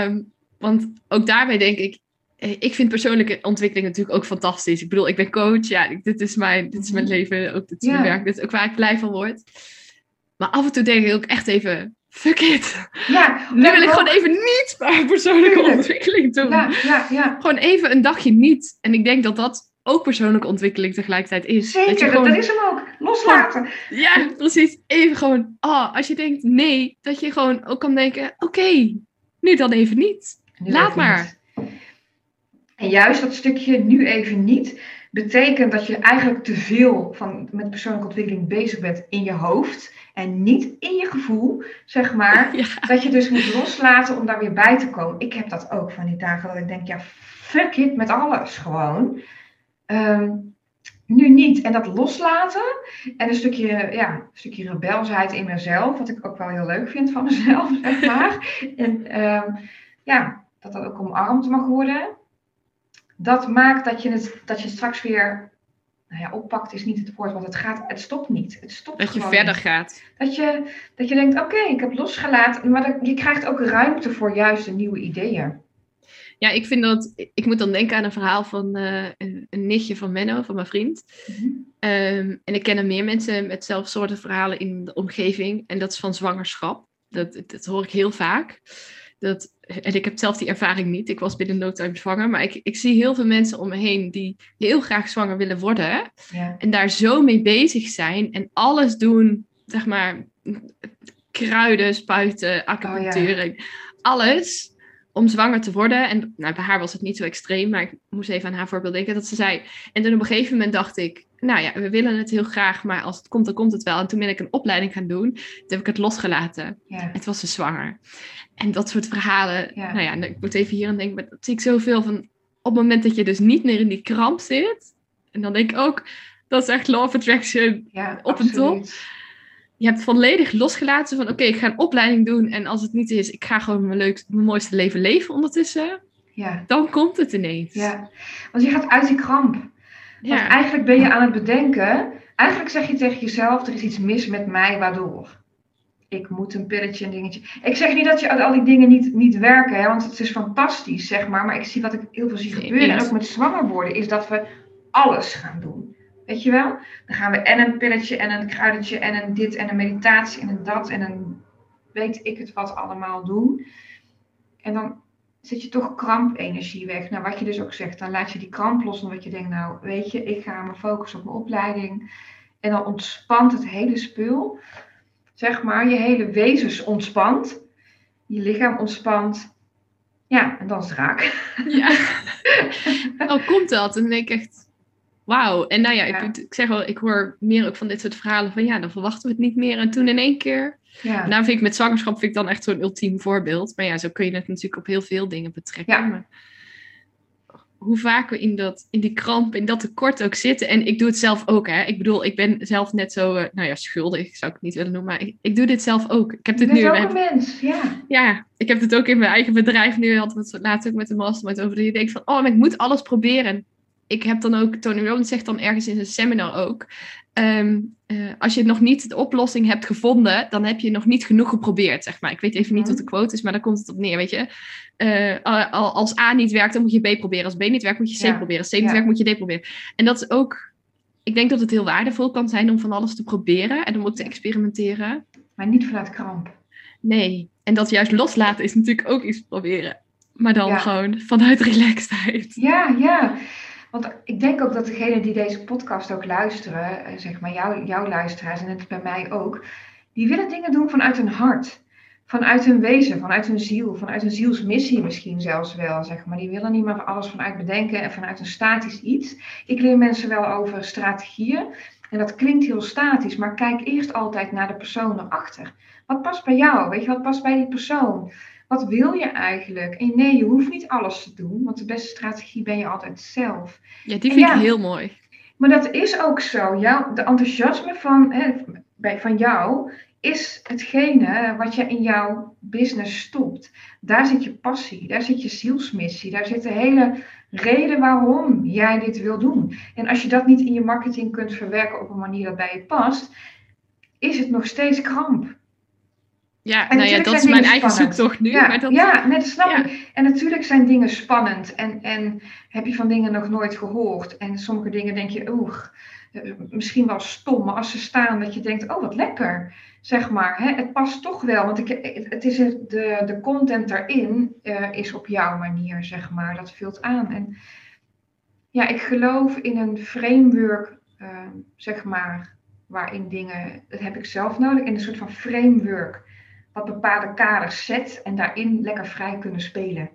um, want ook daarbij denk ik, eh, ik vind persoonlijke ontwikkeling natuurlijk ook fantastisch. Ik bedoel, ik ben coach, ja, dit is mijn, dit is mijn mhm. leven, ook dit is mijn werk, dit is ook waar ik blij van word. Maar af en toe denk ik ook echt even, fuck it. Ja, nu wil ik gewoon even niet persoonlijke ontwikkeling doen. Ja, ja, ja. Gewoon even een dagje niet. En ik denk dat dat ook persoonlijke ontwikkeling tegelijkertijd is. Zeker, dat, je gewoon, dat is hem ook. Loslaten. ja, precies. Even gewoon, oh, als je denkt nee, dat je gewoon ook kan denken, oké, nu dan even niet. Laat maar. En juist dat stukje nu even niet, betekent dat je eigenlijk te veel van, met persoonlijke ontwikkeling bezig bent in je hoofd en niet in je gevoel, zeg maar. Dat je dus moet loslaten om daar weer bij te komen. Ik heb dat ook van die dagen dat ik denk, ja, fuck it met alles gewoon. Ehm, nu niet. En dat loslaten en een stukje, ja, een stukje rebelsheid in mezelf, wat ik ook wel heel leuk vind van mezelf, zeg maar. en ehm, ja, dat dat ook omarmd mag worden. Dat maakt dat je, het, dat je straks weer nou ja, oppakt is niet het woord, want het, gaat, het stopt niet. Het stopt dat je verder gaat. Dat je, dat je denkt, oké, ik heb losgelaten, maar je krijgt ook ruimte voor juiste nieuwe ideeën. Ja, ik vind dat, ik moet dan denken aan een verhaal van uh, een, een, nichtje van Menno, van mijn vriend. Mhm. Ehm, en ik ken er meer mensen met zelfsoorten verhalen in de omgeving. En dat is van zwangerschap. Dat, dat hoor ik heel vaak. Dat, en ik heb zelf die ervaring niet. Ik was binnen no time zwanger. Maar ik, ik zie heel veel mensen om me heen die heel graag zwanger willen worden. Ja. En daar zo mee bezig zijn. En alles doen, zeg maar, kruiden, spuiten, acupunctuur. Oh, alles om zwanger te worden. En nou, bij haar was het niet zo extreem. Maar ik moest even aan haar voorbeeld denken. Dat ze zei. En toen op een gegeven moment dacht ik nou ja, we willen het heel graag, maar als het komt, dan komt het wel. En toen ben ik een opleiding gaan doen. Toen heb ik het losgelaten. Het was ze zwanger. En dat soort verhalen. Nou ja, ik moet even hier aan denken. Maar dat zie ik zoveel van. Op het moment dat je dus niet meer in die kramp zit. En dan denk ik ook, dat is echt law of attraction ja, op een top. Je hebt volledig losgelaten van, oké, ik ga een opleiding doen. En als het niet is, ik ga gewoon mijn, leuk, mijn mooiste leven leven ondertussen. Ja. Dan komt het ineens. Ja, want je gaat uit die kramp. Want eigenlijk ben je aan het bedenken, eigenlijk zeg je tegen jezelf, er is iets mis met mij, waardoor. Ik moet een pilletje, een dingetje. Ik zeg niet dat je al die dingen niet, niet werken, hè, want het is fantastisch, zeg maar. Maar ik zie wat ik heel veel zie gebeuren, en ook met zwanger worden, is dat we alles gaan doen. Weet je wel? Dan gaan we en een pilletje en een kruidetje en een dit en een meditatie en een dat en een weet ik het wat allemaal doen. En dan zet je toch krampenergie weg. Nou, wat je dus ook zegt, dan laat je die kramp los. Omdat je denkt, nou, weet je, ik ga me focussen op mijn opleiding. En dan ontspant het hele spul. Zeg maar, je hele wezens ontspant. Je lichaam ontspant. Ja, en dan is het raak. Ja. oh, komt dat? En dan denk ik echt, wauw. En nou ja, Ja. Ik, ik zeg wel, ik hoor meer ook van dit soort verhalen van ja, dan verwachten we het niet meer. En toen in één keer. Ja. Nou vind ik met zwangerschap vind ik dan echt zo'n ultiem voorbeeld. Maar ja, zo kun je het natuurlijk op heel veel dingen betrekken. Ja. Maar hoe vaak we in, dat, in die kramp, in dat tekort ook zitten. En ik doe het zelf ook, hè. Ik bedoel, ik ben zelf net zo, eh, nou ja, schuldig zou ik het niet willen noemen. Maar ik, ik doe dit zelf ook. Ik heb dit nu... ook een mens, ja. ja, ik heb het ook in mijn eigen bedrijf nu. We het laatst ook met de mastermind over. Dat je denkt van, oh, maar ik moet alles proberen. Ik heb dan ook, Tony Robbins zegt dan ergens in zijn seminar ook. ehm, eh, als je nog niet de oplossing hebt gevonden, dan heb je nog niet genoeg geprobeerd, zeg maar. Ik weet even niet Mhm. wat de quote is, maar daar komt het op neer, weet je. Al- als A niet werkt, dan moet je B proberen. Als B niet werkt, moet je C Ja. proberen. Als C niet Ja. werkt, moet je D proberen. En dat is ook, ik denk dat het heel waardevol kan zijn om van alles te proberen en om ook te experimenteren. Maar niet vanuit kramp. Nee, en dat juist loslaten is natuurlijk ook iets proberen. Maar dan Ja. gewoon vanuit relaxedheid. Ja, ja. Want ik denk ook dat degenen die deze podcast ook luisteren, eh, zeg maar jou, jouw luisteraars en het bij mij ook, die willen dingen doen vanuit hun hart. Vanuit hun wezen, vanuit hun ziel, vanuit hun zielsmissie misschien zelfs wel, zeg maar. Die willen niet meer alles vanuit bedenken en vanuit een statisch iets. Ik leer mensen wel over strategieën en dat klinkt heel statisch, maar kijk eerst altijd naar de persoon erachter. Wat past bij jou? Weet je, wat past bij die persoon? Wat wil je eigenlijk? En nee, je hoeft niet alles te doen, want de beste strategie ben je altijd zelf. Ja, die vind Ja. ik heel mooi. Maar dat is ook zo. De enthousiasme van, hè, van jou is hetgene wat je in jouw business stopt. Daar zit je passie, daar zit je zielsmissie, daar zit de hele reden waarom jij dit wil doen. En als je dat niet in je marketing kunt verwerken op een manier dat bij je past, is het nog steeds kramp. Ja, En nou ja, dat is mijn eigen spannend. zoektocht nu. Ja, maar dat, ja nee, dat snap ja. ik. En natuurlijk zijn dingen spannend. En, en heb je van dingen nog nooit gehoord. En sommige dingen denk je, oeh, eh, misschien wel stom. Maar als ze staan, dat je denkt, oh wat lekker. Zeg maar, hè? het past toch wel. Want ik, het is de, de content daarin eh, is op jouw manier, zeg maar. Dat vult aan. En ja, ik geloof in een framework, eh, zeg maar, waarin dingen, dat heb ik zelf nodig, in een soort van framework wat bepaalde kaders zet en daarin lekker vrij kunnen spelen.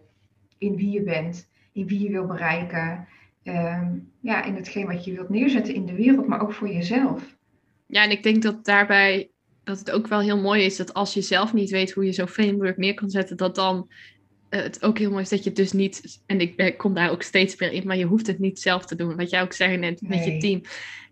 In wie je bent, in wie je wil bereiken, ehm, ja, in hetgeen wat je wilt neerzetten in de wereld, maar ook voor jezelf. ja, en ik denk dat daarbij dat het ook wel heel mooi is dat als je zelf niet weet hoe je zo'n framework neer kan zetten, dat dan eh, het ook heel mooi is dat je het dus niet, en ik, ik kom daar ook steeds meer in, maar je hoeft het niet zelf te doen. Wat jij ook zei net met je team.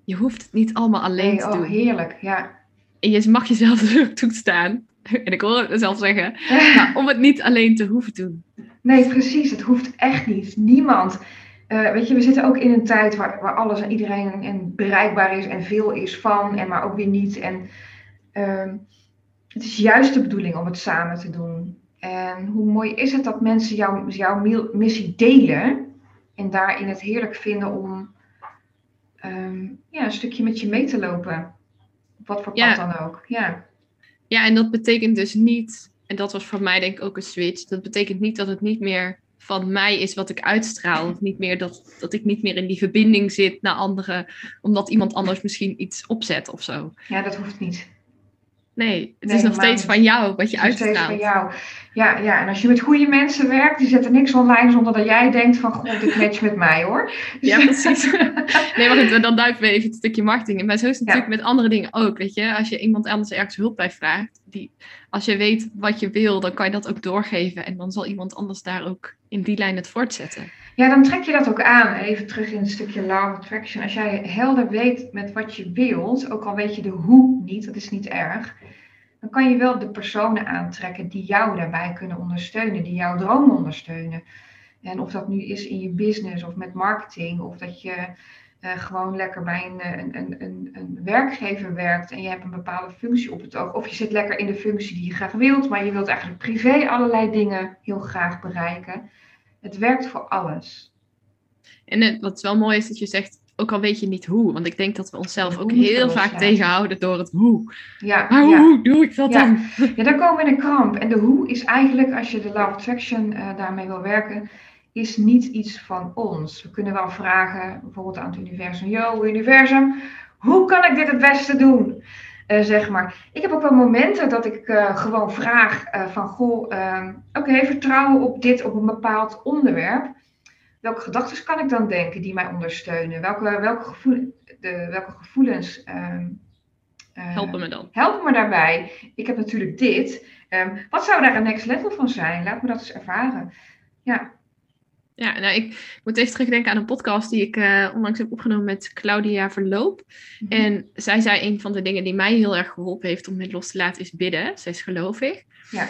Je hoeft het niet allemaal alleen Nee, te oh, doen. heerlijk, ja. En je mag jezelf er ook toestaan. En ik hoor het zelf zeggen. Maar om het niet alleen te hoeven doen. Nee, precies. Het hoeft echt niet. Niemand. Eh, weet je, we zitten ook in een tijd waar, waar alles en iedereen en bereikbaar is en veel is van, en maar ook weer niet. En ehm, het is juist de bedoeling om het samen te doen. En hoe mooi is het dat mensen jouw jouw missie delen en daarin het heerlijk vinden om ehm, ja, een stukje met je mee te lopen. Op wat voor pad Ja. dan ook. Ja. Ja, en dat betekent dus niet, en dat was voor mij denk ik ook een switch. Dat betekent niet dat het niet meer van mij is wat ik uitstraal. Niet meer dat, dat ik niet meer in die verbinding zit naar anderen. Omdat iemand anders misschien iets opzet of zo. ja, dat hoeft niet. Nee, het Nee, is nog steeds van jou wat je Het is steeds uitstraalt. van jou. Ja, ja, en als je met goede mensen werkt, die zetten niks online zonder dat jij denkt van, god, dit matcht met mij hoor. Dus- Ja, precies. Nee, maar goed, dan duiken we even het stukje marketing in. Maar zo is het natuurlijk met andere dingen ook, weet je. Als je iemand anders ergens hulp bij vraagt, die, als je weet wat je wil, dan kan je dat ook doorgeven. En dan zal iemand anders daar ook in die lijn het voortzetten. Ja, dan trek je dat ook aan. Even terug in het stukje law of attraction. Als jij helder weet met wat je wilt, ook al weet je de hoe niet, dat is niet erg, dan kan je wel de personen aantrekken die jou daarbij kunnen ondersteunen, die jouw droom ondersteunen. En of dat nu is in je business of met marketing, of dat je eh, gewoon lekker bij een, eh, een, een, een, een werkgever werkt en je hebt een bepaalde functie op het oog. Of je zit lekker in de functie die je graag wilt, maar je wilt eigenlijk privé allerlei dingen heel graag bereiken. Het werkt voor alles. En het, wat wel mooi is dat je zegt ook al weet je niet hoe. Want ik denk dat we onszelf ook heel vaak zijn. tegenhouden door het hoe. Ja, Maar ja. hoe doe ik dat Ja. dan? Ja, dan komen we in een kramp. En de hoe is eigenlijk, als je de Law of Attraction eh, daarmee wil werken, is niet iets van ons. We kunnen wel vragen, bijvoorbeeld aan het universum, yo universum, hoe kan ik dit het beste doen? Eh, zeg maar. Ik heb ook wel momenten dat ik eh, gewoon vraag eh, van, goh, ehm, oké, vertrouwen op dit, op een bepaald onderwerp. Welke gedachten kan ik dan denken die mij ondersteunen? Welke, welke, gevoel, de, welke gevoelens ehm, eh, Helpen me dan. Help me daarbij. Ik heb natuurlijk dit. Ehm, wat zou daar een next level van zijn? Laat me dat eens ervaren. Ja, Ja, nou, ik moet even terugdenken aan een podcast die ik eh, onlangs heb opgenomen met Claudia Verloop. Mhm. En zij zei een van de dingen die mij heel erg geholpen heeft om het los te laten is bidden. Zij is gelovig. ja,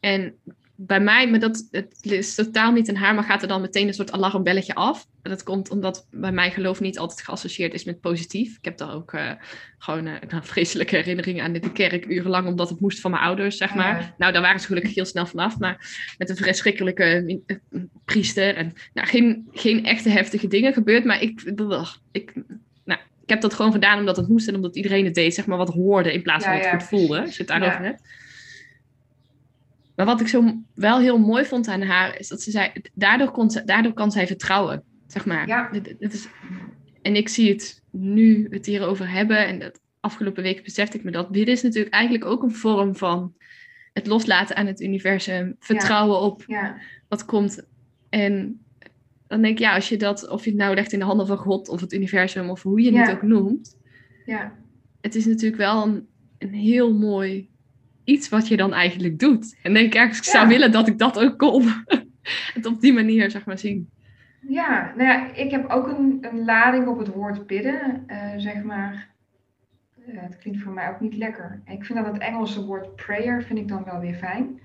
En bij mij, maar dat het is totaal niet in haar, maar gaat er dan meteen een soort alarmbelletje af. En dat komt omdat bij mij geloof niet altijd geassocieerd is met positief. Ik heb daar ook eh, gewoon eh, nou, vreselijke herinneringen aan de kerk, urenlang, omdat het moest van mijn ouders, zeg maar. Ja. Nou, daar waren ze gelukkig heel snel vanaf, maar met een verschrikkelijke eh, priester. En nou, geen, geen echte heftige dingen gebeurd, maar ik, ik, nou, ik heb dat gewoon gedaan omdat het moest en omdat iedereen het deed, zeg maar, wat hoorde in plaats van Ja, wat ja, goed voelde, als je het daarover hebt. Maar wat ik zo wel heel mooi vond aan haar, is dat ze zei, daardoor, kon ze, daardoor kan zij vertrouwen, zeg maar. Ja. Is, en ik zie het nu, het hierover hebben, en dat afgelopen week besefte ik me dat. Dit is natuurlijk eigenlijk ook een vorm van het loslaten aan het universum, vertrouwen op ja, wat komt. En dan denk ik, ja, als je dat, of je het nou legt in de handen van God of het universum, of hoe je het ook noemt, ja, het is natuurlijk wel een, een heel mooi iets wat je dan eigenlijk doet. En denk ik eigenlijk, ik zou Ja. willen dat ik dat ook kon. het op die manier, zeg maar, zien. ja. Nou ja, ik heb ook een, een lading op het woord bidden, eh, zeg maar. Het klinkt voor mij ook niet lekker. Ik vind dat het Engelse woord prayer vind ik dan wel weer fijn.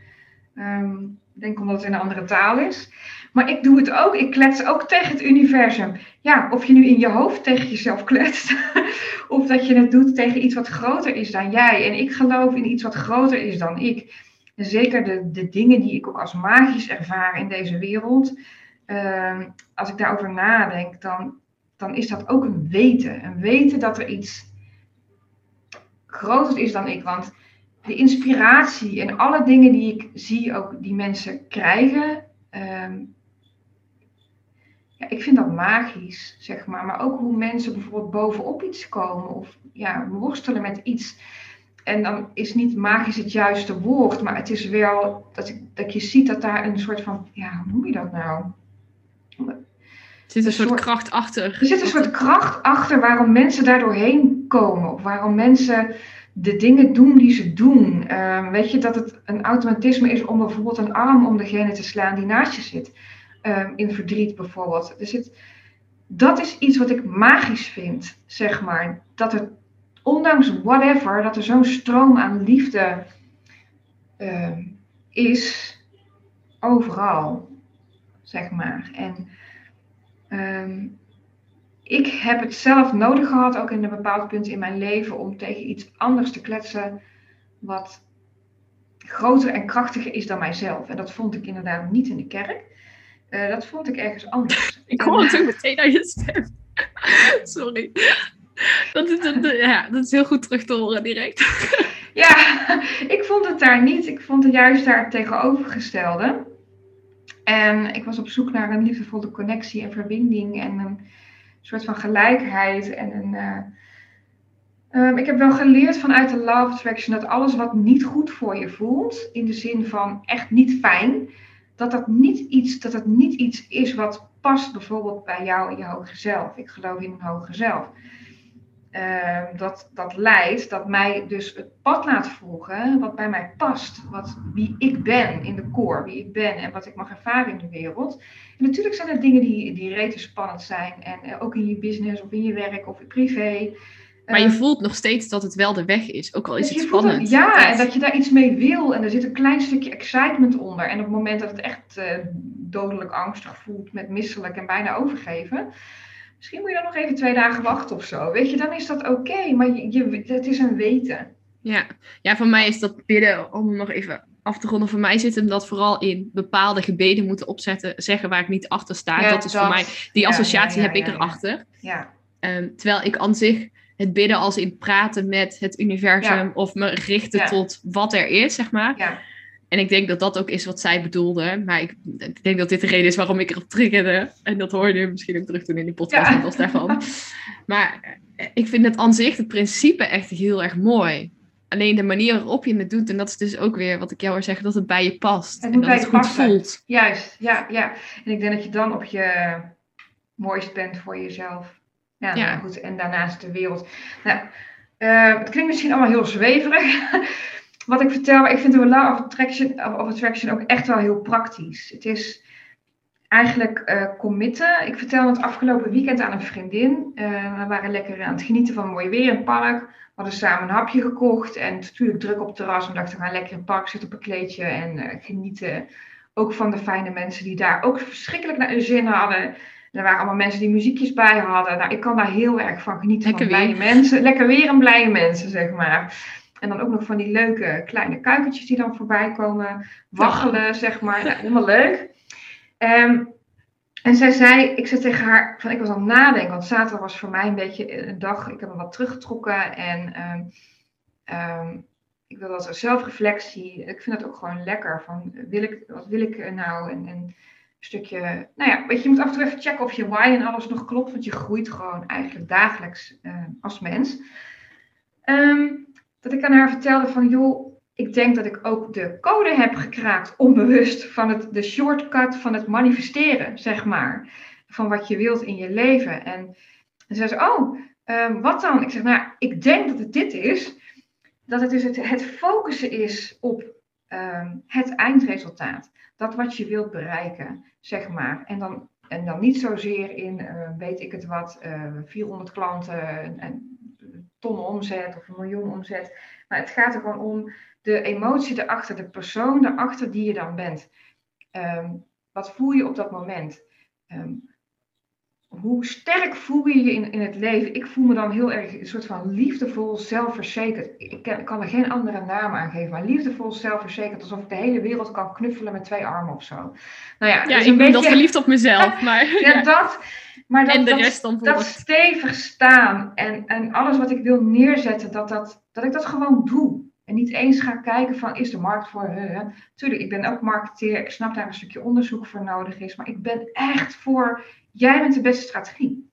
Ehm, ik denk omdat het in een andere taal is. Maar ik doe het ook. Ik klets ook tegen het universum. Ja, of je nu in je hoofd tegen jezelf kletst. of dat je het doet tegen iets wat groter is dan jij. En ik geloof in iets wat groter is dan ik. En zeker de, de dingen die ik ook als magisch ervaar in deze wereld. ehm, als ik daarover nadenk, dan, dan is dat ook een weten. Een weten dat er iets groter is dan ik. Want de inspiratie en alle dingen die ik zie, ook die mensen krijgen. ehm, ja, ik vind dat magisch, zeg maar. Maar ook hoe mensen bijvoorbeeld bovenop iets komen of ja, worstelen met iets. En dan is niet magisch het juiste woord, maar het is wel dat, ik, dat je ziet dat daar een soort van, ja, hoe noem je dat nou? Er zit een soort- kracht achter. Er zit een soort kracht achter waarom mensen daar doorheen komen. Of waarom mensen de dingen doen die ze doen. Ehm, weet je dat het een automatisme is om bijvoorbeeld een arm om degene te slaan die naast je zit. Ehm, in verdriet bijvoorbeeld. Er zit, dat is iets wat ik magisch vind, zeg maar. Dat het, ondanks whatever, dat er zo'n stroom aan liefde ehm, is. Overal, zeg maar. En ehm, ik heb het zelf nodig gehad, ook in een bepaald punt in mijn leven, om tegen iets anders te kletsen wat groter en krachtiger is dan mijzelf. En dat vond ik inderdaad niet in de kerk. Eh, dat vond ik ergens anders. Ik hoor het ook meteen aan je stem. Sorry. Dat is, dat, ja, dat is heel goed terug te horen direct. Ja, ik vond het daar niet. Ik vond het juist daar het tegenovergestelde. En ik was op zoek naar een liefdevolle connectie en verbinding en een soort van gelijkheid. En een, eh, ehm, ik heb wel geleerd vanuit de of Attraction dat alles wat niet goed voor je voelt, in de zin van echt niet fijn, dat dat niet iets, dat het niet iets is wat past bijvoorbeeld bij jou en je hoger zelf. Ik geloof in een hoger zelf. Ehm, dat, dat leidt, dat mij dus het pad laat volgen wat bij mij past. Wat, wie ik ben in de core, wie ik ben en wat ik mag ervaren in de wereld. Natuurlijk zijn er dingen die, die spannend zijn. En eh, ook in je business of in je werk of in privé. Maar je Ehm, voelt nog steeds dat het wel de weg is. Ook al is dus het spannend. ja, en dat je daar iets mee wil. En er zit een klein stukje excitement onder. En op het moment dat het echt eh, dodelijk angstig voelt, met misselijk en bijna overgeven. Misschien moet je dan nog even twee dagen wachten of zo. Weet je, dan is dat oké. maar je, je, het is een weten. Ja. ja, voor mij is dat bidden, om nog even af te ronden. Voor mij zit hem dat vooral in bepaalde gebeden moeten opzetten. Zeggen waar ik niet achter sta. Ja, dat is voor mij, die associatie ja, ja, heb ik erachter. Ja, Ehm, terwijl ik aan zich het bidden als in praten met het universum of me richten tot wat er is, zeg maar. Ja. En ik denk dat dat ook is wat zij bedoelde. Maar ik, ik, denk dat dit de reden is waarom ik erop triggerde. En dat hoor je misschien ook terug doen in die podcast, ja. daarvan. Maar eh, ik vind het aan zich, het principe, echt heel erg mooi. Alleen de manier waarop je het doet, en dat is dus ook weer wat ik jou wil zeggen, dat het bij je past. Het en dat het goed passen. voelt. Juist, ja, ja. En ik denk dat je dan op je mooist bent voor jezelf. Ja, Ja. Goed. En daarnaast de wereld. Nou, eh, het klinkt misschien allemaal heel zweverig. Wat ik vertel, maar ik vind de Law of Attraction, of of attraction ook echt wel heel praktisch. Het is eigenlijk eh committen. Ik vertelde het afgelopen weekend aan een vriendin. Eh, we waren lekker aan het genieten van mooi weer in het park. We hadden samen een hapje gekocht en natuurlijk druk op het terras. We dachten, we gaan lekker in het park zitten op een kleedje en genieten. Ook van de fijne mensen die daar ook verschrikkelijk naar hun zin hadden. Er waren allemaal mensen die muziekjes bij hadden. Nou, ik kan daar heel erg van genieten Lekker van blije weer. mensen. Lekker weer en blije mensen, zeg maar. En dan ook nog van die leuke kleine kuikentjes die dan voorbij komen. Waggelen, zeg maar. Nou, helemaal leuk. Ehm, en zij zei, ik zei tegen haar, van ik was aan het nadenken, want zaterdag was voor mij een beetje een dag, ik heb me wat teruggetrokken en ehm, ehm, ik wil dat zelfreflectie, ik vind dat ook gewoon lekker, van wil ik, wat wil ik nou en, en stukje, nou ja, weet je, moet af en toe even checken of je why en alles nog klopt, want je groeit gewoon eigenlijk dagelijks eh, als mens. Ehm, dat ik aan haar vertelde van, joh, ik denk dat ik ook de code heb gekraakt, onbewust, van het, de shortcut van het manifesteren, zeg maar. Van wat je wilt in je leven. En, en zei ze, oh, ehm, wat dan? Ik zeg, nou, ik denk dat het dit is. Dat het dus het, het focussen is op ehm, het eindresultaat. Dat wat je wilt bereiken, zeg maar. En dan, en dan niet zozeer in, eh, weet ik het wat, eh 400 klanten, en, en ton omzet of een miljoen omzet. Maar het gaat er gewoon om de emotie erachter, de persoon erachter die je dan bent. Ehm, wat voel je op dat moment? Ehm, hoe sterk voel je je in, in het leven? Ik voel me dan heel erg een soort van liefdevol, zelfverzekerd. Ik ken- ik kan er geen andere naam aan geven, maar liefdevol, zelfverzekerd. Alsof ik de hele wereld kan knuffelen met twee armen of zo. Nou ja, Ja, dat is ik een ben dat beetje- verliefd op mezelf, maar... ja, dat. Maar dat, en de dat, rest dan dat volgt. stevig staan en, en alles wat ik wil neerzetten, dat, dat, dat ik dat gewoon doe. En niet eens ga kijken van, is de markt voor... Huh? Tuurlijk, ik ben ook marketeer, ik snap daar een stukje onderzoek voor nodig is. Maar ik ben echt voor, jij bent de beste strategie.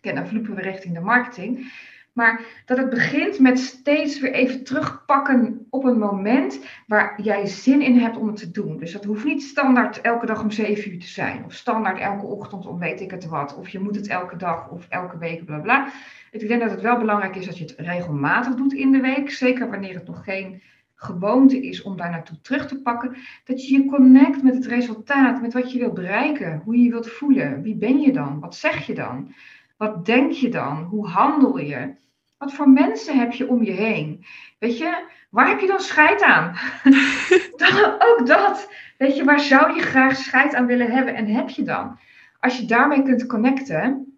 Dan vloepen we richting de marketing. Maar dat het begint met steeds weer even terugpakken op een moment waar jij zin in hebt om het te doen. Dus dat hoeft niet standaard elke dag om 7 uur te zijn. Of standaard elke ochtend om weet ik het wat. Of je moet het elke dag of elke week, bla bla. Ik denk dat het wel belangrijk is dat je het regelmatig doet in de week. Zeker wanneer het nog geen gewoonte is om daar naartoe terug te pakken. Dat je je connect met het resultaat, met wat je wilt bereiken. Hoe je je wilt voelen. Wie ben je dan? Wat zeg je dan? Wat denk je dan? Hoe handel je? Wat voor mensen heb je om je heen? Weet je, waar heb je dan scheid aan? dan, ook dat. Weet je, waar zou je graag scheid aan willen hebben en heb je dan? Als je daarmee kunt connecten,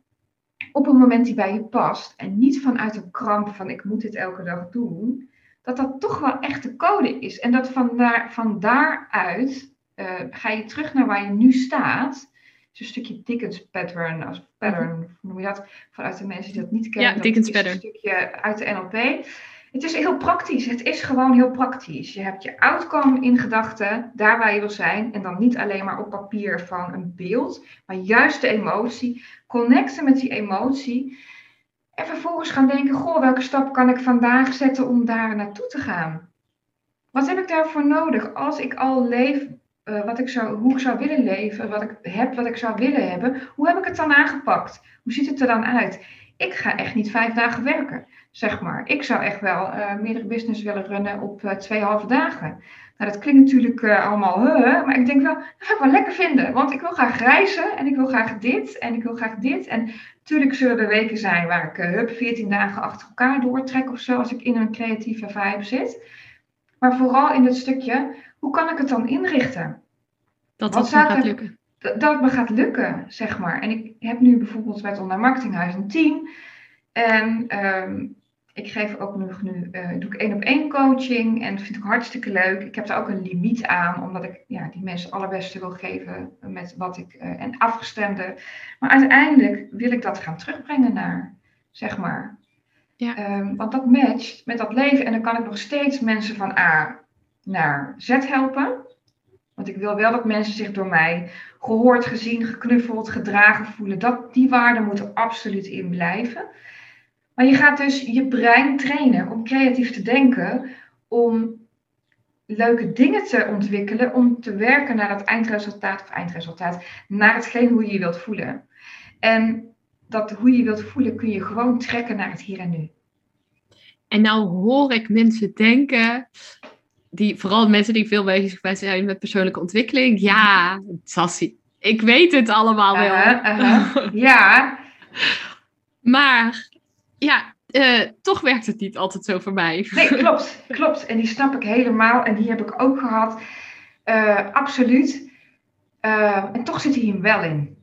op een moment die bij je past en niet vanuit een kramp van ik moet dit elke dag doen, dat dat toch wel echt de code is. En dat van, daar, van daaruit eh, ga je terug naar waar je nu staat. Een stukje Dickens pattern, als pattern, hoe noem je dat? Vanuit de mensen die dat niet kennen. Ja, Dickens pattern. Een stukje uit de NLP. Het is heel praktisch. Het is gewoon heel praktisch. Je hebt je outcome in gedachten, daar waar je wil zijn. En dan niet alleen maar op papier van een beeld, maar juist de emotie. Connecten met die emotie. En vervolgens gaan denken, goh, welke stap kan ik vandaag zetten om daar naartoe te gaan? Wat heb ik daarvoor nodig? Als ik al leef eh, wat ik zou, hoe ik zou willen leven, wat ik heb, wat ik zou willen hebben, hoe heb ik het dan aangepakt? Hoe ziet het er dan uit? Ik ga echt niet vijf dagen werken, zeg maar. Ik zou echt wel eh, meerdere business willen runnen op eh, twee halve dagen. Nou, dat klinkt natuurlijk allemaal, maar ik denk wel, dat ga ik wel lekker vinden. Want ik wil graag reizen en ik wil graag dit en ik wil graag dit. En natuurlijk zullen er weken zijn waar ik, eh, hup, 14 dagen achter elkaar doortrek of zo, als ik in een creatieve vibe zit. Maar vooral in het stukje, hoe kan ik het dan inrichten? Dat dat me gaat er- lukken. dat dat het me gaat lukken, zeg maar. En ik heb nu bijvoorbeeld bij het Online Marketinghuis een team. En ehm, ik geef ook nog nu, eh, doe ik één op één coaching. En dat vind ik hartstikke leuk. Ik heb daar ook een limiet aan, omdat ik ja, die mensen het allerbeste wil geven met wat ik, eh, en afgestemde. Maar uiteindelijk wil ik dat gaan terugbrengen naar zeg maar. Ja. Ehm, want dat matcht met dat leven en dan kan ik nog steeds mensen van A naar Z helpen. Want ik wil wel dat mensen zich door mij gehoord, gezien, geknuffeld, gedragen voelen. Dat, die waarden moeten absoluut in blijven. Maar je gaat dus je brein trainen om creatief te denken, om leuke dingen te ontwikkelen, om te werken naar dat eindresultaat of eindresultaat, naar hetgeen hoe je je wilt voelen. En dat hoe je je wilt voelen kun je gewoon trekken naar het hier en nu. En nou hoor ik mensen denken, die, vooral mensen die veel bezig zijn met persoonlijke ontwikkeling. Ja, Sassie, ik weet het allemaal wel. Ja, Maar ja, eh, toch werkt het niet altijd zo voor mij. nee, klopt, klopt. En die snap ik helemaal. En die heb ik ook gehad. Eh, absoluut. Eh, en toch zit hij hem wel in.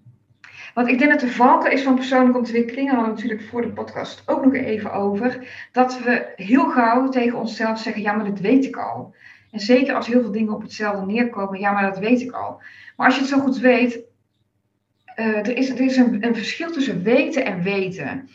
Want ik denk dat de valken is van persoonlijke ontwikkeling, daar hadden we natuurlijk voor de podcast ook nog even over, dat we heel gauw tegen onszelf zeggen, ja, maar dat weet ik al. En zeker als heel veel dingen op hetzelfde neerkomen, ja, maar dat weet ik al. Maar als je het zo goed weet, er is, er is een, een verschil tussen weten en weten.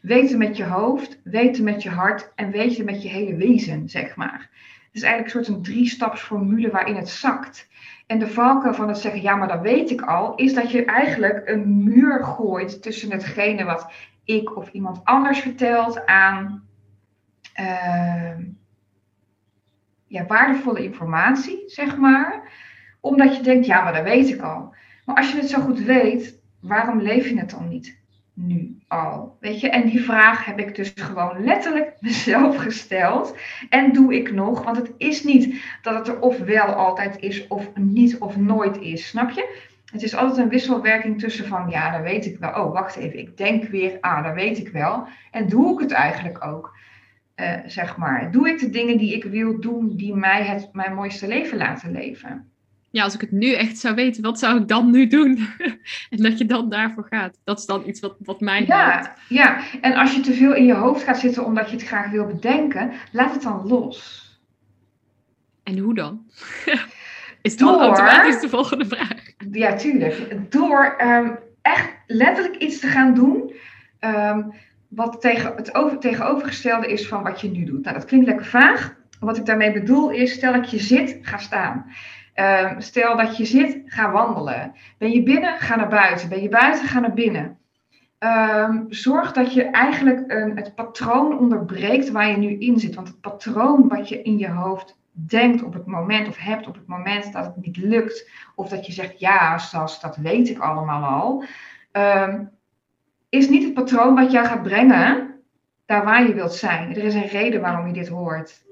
Weten met je hoofd, weten met je hart en weten met je hele wezen, zeg maar. Het is eigenlijk een soort een drie-stapsformule waarin het zakt. En de valken van het zeggen, ja, maar dat weet ik al, is dat je eigenlijk een muur gooit tussen hetgene wat ik of iemand anders vertelt aan uh, ja, waardevolle informatie, zeg maar. Omdat je denkt, ja, maar dat weet ik al. Maar als je het zo goed weet, waarom leef je het dan niet nu al? Weet je, en die vraag heb ik dus gewoon letterlijk mezelf gesteld. En doe ik nog, want het is niet dat het er of wel altijd is, of niet of nooit is. Snap je? Het is altijd een wisselwerking tussen van, ja, dat weet ik wel. Oh, wacht even, ik denk weer, ah, dat weet ik wel. En doe ik het eigenlijk ook? Uh, zeg maar, doe ik de dingen die ik wil doen, die mij het, mijn mooiste leven laten leven? Ja, als ik het nu echt zou weten, wat zou ik dan nu doen? en dat je dan daarvoor gaat. Dat is dan iets wat, wat mij ja, helpt. Ja, en als je te veel in je hoofd gaat zitten omdat je het graag wil bedenken, laat het dan los. En hoe dan? is Door- automatisch de volgende vraag. Ja, tuurlijk. Door ehm, echt letterlijk iets te gaan doen. ehm, wat tegen het over, tegenovergestelde is van wat je nu doet. Nou, dat klinkt lekker vaag. Wat ik daarmee bedoel is, stel dat je zit, ga staan. Ehm, stel dat je zit, ga wandelen. Ben je binnen, ga naar buiten. Ben je buiten, ga naar binnen. Ehm, zorg dat je eigenlijk het patroon onderbreekt waar je nu in zit. Want het patroon wat je in je hoofd denkt op het moment of hebt op het moment dat het niet lukt. Of dat je zegt, ja, Sas, dat weet ik allemaal al. ehm, is niet het patroon wat jou gaat brengen daar waar je wilt zijn. Er is een reden waarom je dit hoort.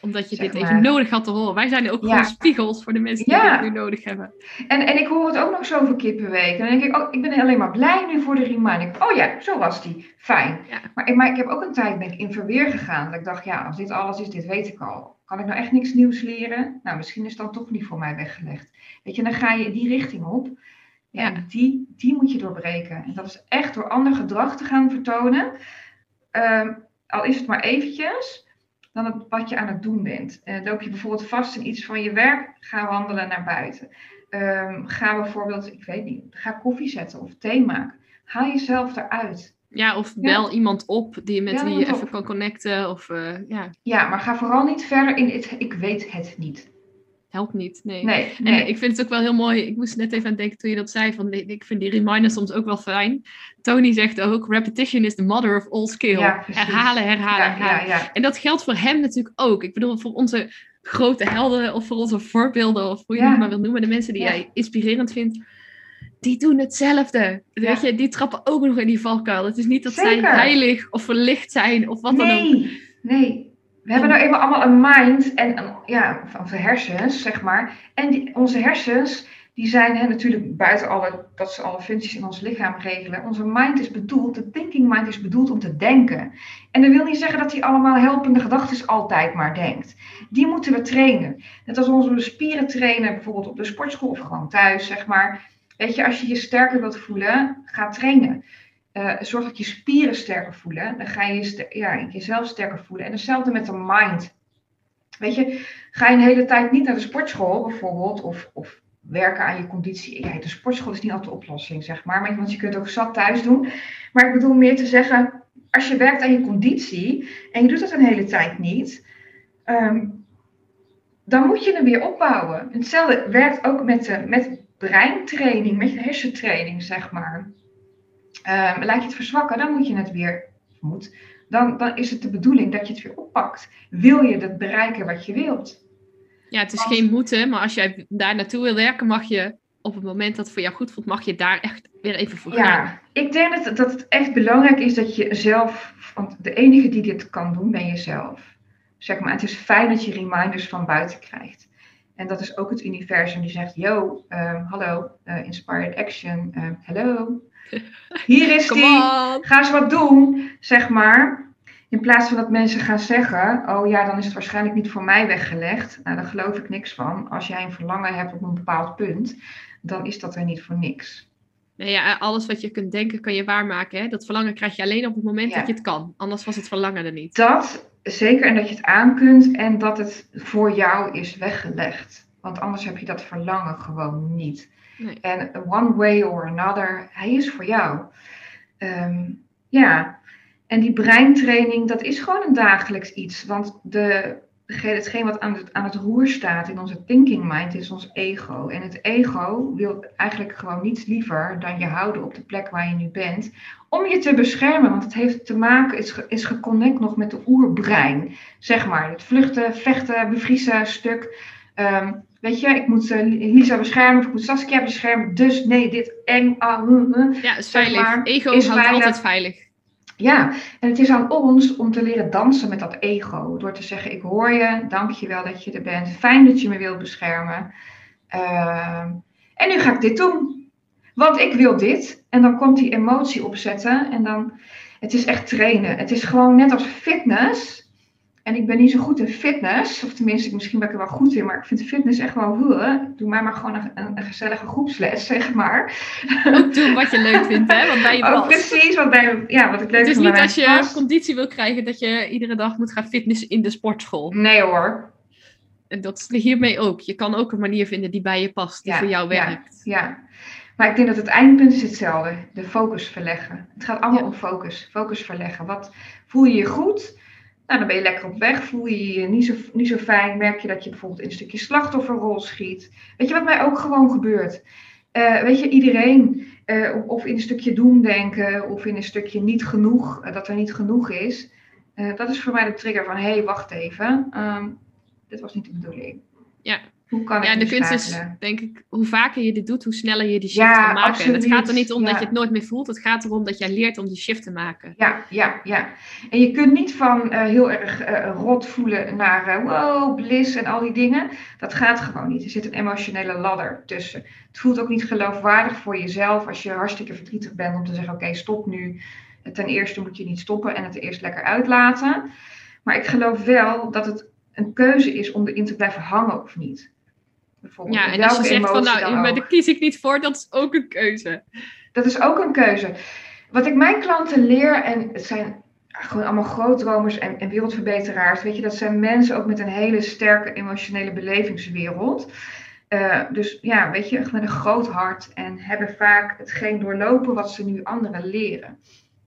Omdat je Zeg dit maar. even nodig had te horen. Wij zijn ook Ja. gewoon spiegels voor de mensen die Ja. dit nu nodig hebben. En, en ik hoor het ook nog zoveel keer per week. En dan denk ik, oh, ik ben alleen maar blij nu voor de reminder. Oh ja, zo was die. Fijn. Ja. Maar, ik- maar ik heb ook een tijd ben ik in verweer gegaan. Dat ik dacht, ja, als dit alles is, dit weet ik al. Kan ik nou echt niks nieuws leren? Nou, misschien is dat toch niet voor mij weggelegd. Weet je, dan ga je die richting op. Ja, Die, die moet je doorbreken. En dat is echt door ander gedrag te gaan vertonen. Ehm, al is het maar eventjes, dan het, wat je aan het doen bent. Eh, loop je bijvoorbeeld vast in iets van je werk, ga wandelen naar buiten. Ehm, ga bijvoorbeeld, ik weet niet, ga koffie zetten of thee maken. Haal jezelf eruit. Ja, of Ja. bel iemand op die, met Bel wie je even op. kan connecten. Of eh, ja, Ja, maar ga vooral niet verder in het, ik weet het niet. Helpt niet. Nee. Nee, En nee. ik vind het ook wel heel mooi. Ik moest net even aan denken toen je dat zei. Van, ik vind die reminders soms ook wel fijn. Tony zegt ook: repetition is the mother of all skill. Ja, herhalen, herhalen, ja, herhalen. ja. En dat geldt voor hem natuurlijk ook. Ik bedoel, voor onze grote helden of voor onze voorbeelden, of hoe je het maar wil noemen, de mensen die jij inspirerend vindt, die doen hetzelfde. Weet je, die trappen ook nog in die valkuil. Het is niet dat zij heilig of verlicht zijn of wat dan ook. Nee, nee. We hebben nou eenmaal allemaal een mind en een, ja, onze hersens, zeg maar. En die, onze hersens, die zijn hè, natuurlijk buiten alle, dat ze alle functies in ons lichaam regelen. Onze mind is bedoeld, de thinking mind is bedoeld om te denken. En dat wil niet zeggen dat hij allemaal helpende gedachten altijd maar denkt. Die moeten we trainen. Net als onze spieren trainen, bijvoorbeeld op de sportschool of gewoon thuis, zeg maar. Weet je, als je je sterker wilt voelen, ga trainen. Eh, zorg dat je spieren sterker voelen. Dan ga je ja, jezelf sterker voelen. En hetzelfde met de mind. Weet je, ga je een hele tijd niet naar de sportschool bijvoorbeeld, of, of werken aan je conditie. Ja, de sportschool is niet altijd de oplossing, zeg maar. Want je kunt ook zat thuis doen. Maar ik bedoel meer te zeggen, als je werkt aan je conditie en je doet dat een hele tijd niet, ehm, dan moet je hem weer opbouwen. Hetzelfde werkt ook met, de, met breintraining, met hersentraining, zeg maar. Um, laat je het verzwakken, dan moet je het weer, moet, dan, dan is het de bedoeling dat je het weer oppakt. Wil je dat bereiken wat je wilt? Ja, het is geen moeten, maar als jij daar naartoe wil werken, mag je op het moment dat het voor jou goed voelt, mag je daar echt weer even voor gaan. Ja, ik denk dat, dat het echt belangrijk is dat je zelf, want de enige die dit kan doen, ben jezelf. Zeg maar, het is fijn dat je reminders van buiten krijgt. En dat is ook het universum die zegt, yo, um, hallo, uh, inspired action, um, hallo. Hier is die, ga eens wat doen, zeg maar. In plaats van dat mensen gaan zeggen, oh ja, dan is het waarschijnlijk niet voor mij weggelegd. Nou, daar geloof ik niks van. Als jij een verlangen hebt op een bepaald punt, dan is dat er niet voor niks. Nee, ja, alles wat je kunt denken, kan je waarmaken. Hè? Dat verlangen krijg je alleen op het moment dat je het kan. Anders was het verlangen er niet. Dat zeker, en dat je het aan kunt en dat het voor jou is weggelegd. Want anders heb je dat verlangen gewoon niet. En one way or another, hij is voor jou. Ehm, ja, en die breintraining, dat is gewoon een dagelijks iets. Want de, hetgeen wat aan het, aan het roer staat in onze thinking mind is ons ego. En het ego wil eigenlijk gewoon niets liever dan je houden op de plek waar je nu bent. Om je te beschermen, want het heeft te maken, is, is geconnect nog met de oerbrein. Zeg maar, het vluchten, vechten, bevriezen stuk. Ehm, weet je, ik moet uh, Lisa beschermen, of ik moet Saskia beschermen. Dus nee, dit eng. Uh, ja, is veilig. ego is houdt altijd veilig. Ja, en het is aan ons om te leren dansen met dat ego. Door te zeggen, ik hoor je, dank je wel dat je er bent. Fijn dat je me wilt beschermen. Uh, en nu ga ik dit doen. Want ik wil dit. En dan komt die emotie opzetten. En dan, het is echt trainen. Het is gewoon net als fitness. En ik ben niet zo goed in fitness. Of tenminste, misschien ben ik er wel goed in. Maar ik vind fitness echt wel... Doe mij maar gewoon een, een, gezellige groepsles, zeg maar. Ook doen wat je leuk vindt, hè? Wat bij je oh, Precies, wat, bij, ja, wat ik leuk vind. Het is niet als je conditie wil krijgen... dat je iedere dag moet gaan fitnessen in de sportschool. Nee hoor. En dat is hiermee ook. Je kan ook een manier vinden die bij je past. Die voor jou werkt. Ja, ja. Maar ik denk dat het eindpunt is hetzelfde. De focus verleggen. Het gaat allemaal om focus. Focus verleggen. Wat voel je je goed... Nou, dan ben je lekker op weg, voel je je niet zo, niet zo fijn, merk je dat je bijvoorbeeld in een stukje slachtofferrol schiet. Weet je wat mij ook gewoon gebeurt? Uh, weet je, iedereen, uh, of in een stukje doemdenken, of in een stukje niet genoeg, uh, dat er niet genoeg is. dat is voor mij de trigger van, hé, hey, wacht even, um, dit was niet de bedoeling. Ja, hoe kan ja, de kunst is, denk ik, hoe vaker je dit doet, hoe sneller je die shift ja, kan maken. Absoluut. En het gaat er niet om dat je het nooit meer voelt. Het gaat erom dat jij leert om die shift te maken. Ja, ja, ja. En je kunt niet van uh, heel erg uh, rot voelen naar uh, wow, bliss en al die dingen. Dat gaat gewoon niet. Er zit een emotionele ladder tussen. Het voelt ook niet geloofwaardig voor jezelf als je hartstikke verdrietig bent om te zeggen: oké, okay, stop nu. Ten eerste moet je niet stoppen en het eerst lekker uitlaten. Maar ik geloof wel dat het een keuze is om erin te blijven hangen of niet. Ja, en als je zegt van nou, maar daar kies ik niet voor, dat is ook een keuze. Dat is ook een keuze. Wat ik mijn klanten leer, en het zijn gewoon allemaal grootdromers en, en wereldverbeteraars, weet je, dat zijn mensen ook met een hele sterke emotionele belevingswereld. Uh, dus ja, weet je, met een groot hart en hebben vaak hetgeen doorlopen wat ze nu anderen leren.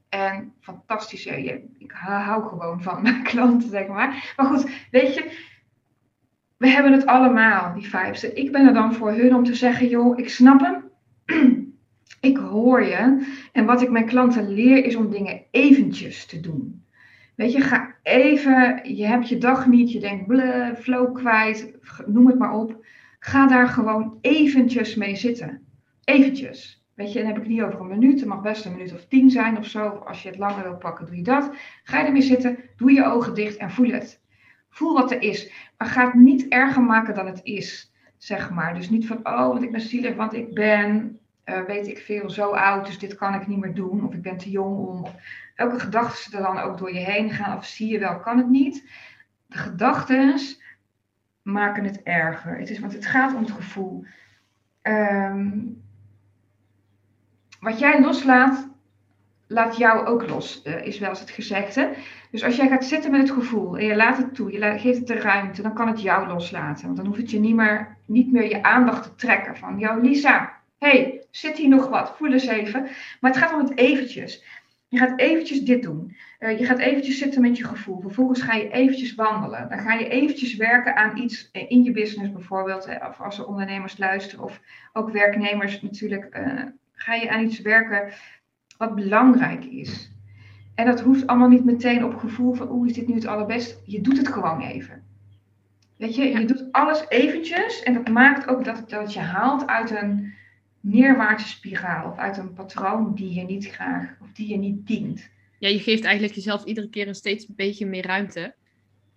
En fantastisch, ik hou gewoon van mijn klanten, zeg maar. Maar goed, weet je, we hebben het allemaal, die vibes. Ik ben er dan voor hun om te zeggen, joh, ik snap hem. ik hoor je. En wat ik mijn klanten leer is om dingen eventjes te doen. Weet je, ga even, je hebt je dag niet, je denkt bleh, flow kwijt, noem het maar op. Ga daar gewoon eventjes mee zitten. Eventjes. Weet je, dan heb ik het niet over een minuut. Het mag best een minuut of tien zijn of zo. Als je het langer wil pakken, doe je dat. Ga je ermee zitten, doe je ogen dicht en voel het. Voel wat er is. Maar ga het niet erger maken dan het is, zeg maar. Dus niet van, oh, want ik ben zielig, want ik ben, uh, weet ik veel, zo oud, dus dit kan ik niet meer doen. Of ik ben te jong om. Welke gedachten er dan ook door je heen gaan. Of zie je wel, kan het niet. De gedachten maken het erger. Het is, want het gaat om het gevoel. Um, wat jij loslaat, laat jou ook los, uh, is wel eens het gezegde. Dus als jij gaat zitten met het gevoel en je laat het toe, je geeft het de ruimte, dan kan het jou loslaten. Want dan hoeft het je niet meer, niet meer je aandacht te trekken van, jou Lisa, hey, zit hier nog wat? Voel eens even. Maar het gaat om het eventjes. Je gaat eventjes dit doen. Uh, je gaat eventjes zitten met je gevoel. Vervolgens ga je eventjes wandelen. Dan ga je eventjes werken aan iets in je business bijvoorbeeld. Of als er ondernemers luisteren of ook werknemers natuurlijk. Ga je aan iets werken wat belangrijk is. En dat hoeft allemaal niet meteen op gevoel van, hoe is dit nu het allerbeste? Je doet het gewoon even. Weet je, je doet alles eventjes en dat maakt ook dat, dat je haalt uit een neerwaartse spiraal of uit een patroon die je niet graag of die je niet dient. Ja, je geeft eigenlijk jezelf iedere keer een steeds een beetje meer ruimte.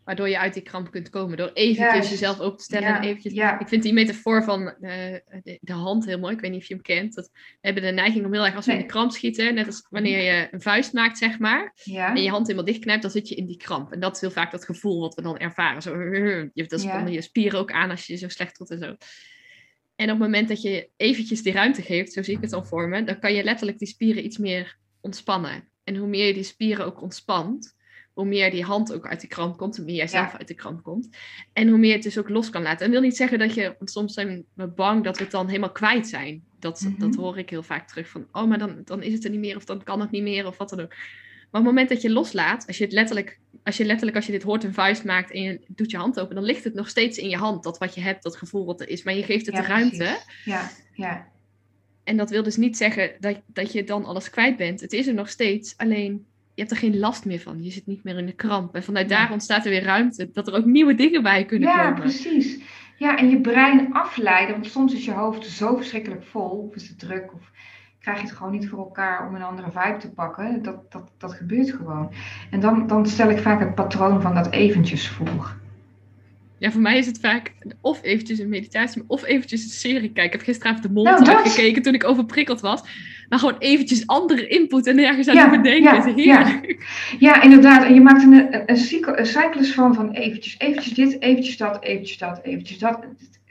Waardoor je uit die kramp kunt komen. Door eventjes jezelf open te stellen. en eventjes... Ik vind die metafoor van de, de, de, hand heel mooi. Ik weet niet of je hem kent. Dat, we hebben de neiging om heel erg als we in de kramp schieten. Net als wanneer je een vuist maakt, zeg maar. En je hand helemaal dichtknijpt, dan zit je in die kramp. En dat is heel vaak dat gevoel wat we dan ervaren. Zo, je, dat spannen je spieren ook aan als je zo slecht voelt en zo. En op het moment dat je eventjes die ruimte geeft, zo zie ik het al voor me, dan kan je letterlijk die spieren iets meer ontspannen. En hoe meer je die spieren ook ontspant, hoe meer die hand ook uit de kramp komt, hoe meer jij zelf uit de kramp komt. En hoe meer het dus ook los kan laten. En wil niet zeggen dat je, want soms zijn we bang dat we het dan helemaal kwijt zijn. Dat, mhm. dat hoor ik heel vaak terug van, oh, maar dan, dan is het er niet meer of dan kan het niet meer of wat dan ook. Maar op het moment dat je loslaat, als je het letterlijk, als je letterlijk, als je dit hoort een vuist maakt en je doet je hand open, dan ligt het nog steeds in je hand, dat wat je hebt, dat gevoel wat er is. Maar je geeft het de ruimte. Ja, ja. En dat wil dus niet zeggen dat, dat je dan alles kwijt bent. Het is er nog steeds, alleen je hebt er geen last meer van. Je zit niet meer in de kramp. En vanuit daar ontstaat er weer ruimte, dat er ook nieuwe dingen bij kunnen ja, komen. Ja, precies. Ja, en je brein afleiden, want soms is je hoofd zo verschrikkelijk vol, of is het druk, of krijg je het gewoon niet voor elkaar om een andere vibe te pakken. Dat, dat, dat gebeurt gewoon. En dan, dan stel ik vaak het patroon van dat eventjes voor. Ja, voor mij is het vaak of eventjes een meditatie, of eventjes een serie kijken. Ik heb gisteravond de mond nou, gekeken toen ik overprikkeld was. Maar gewoon eventjes andere input en nergens aan ja, bedenken. Ja, ja. ja, inderdaad. En je maakt een, een, een, cyclus van, van eventjes, eventjes dit, eventjes dat, eventjes dat, eventjes dat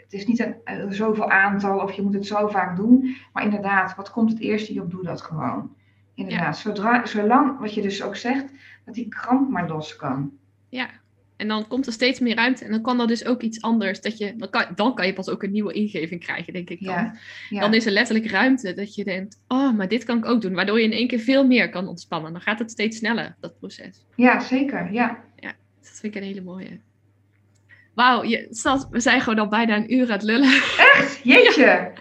is niet een, uh, zoveel aantal of je moet het zo vaak doen. Maar inderdaad, wat komt het eerste op, doe dat gewoon. Inderdaad, zodra, zolang, wat je dus ook zegt, dat die kramp maar los kan. Ja, en dan komt er steeds meer ruimte en dan kan er dus ook iets anders. Dat je, dan, kan, dan kan je pas ook een nieuwe ingeving krijgen, denk ik dan. Ja, Dan is er letterlijk ruimte dat je denkt, oh, maar dit kan ik ook doen. Waardoor je in één keer veel meer kan ontspannen. Dan gaat het steeds sneller, dat proces. Ja, zeker, ja. Ja, dat vind ik een hele mooie. Wauw, we zijn gewoon al bijna een uur aan het lullen. Echt? Jeetje!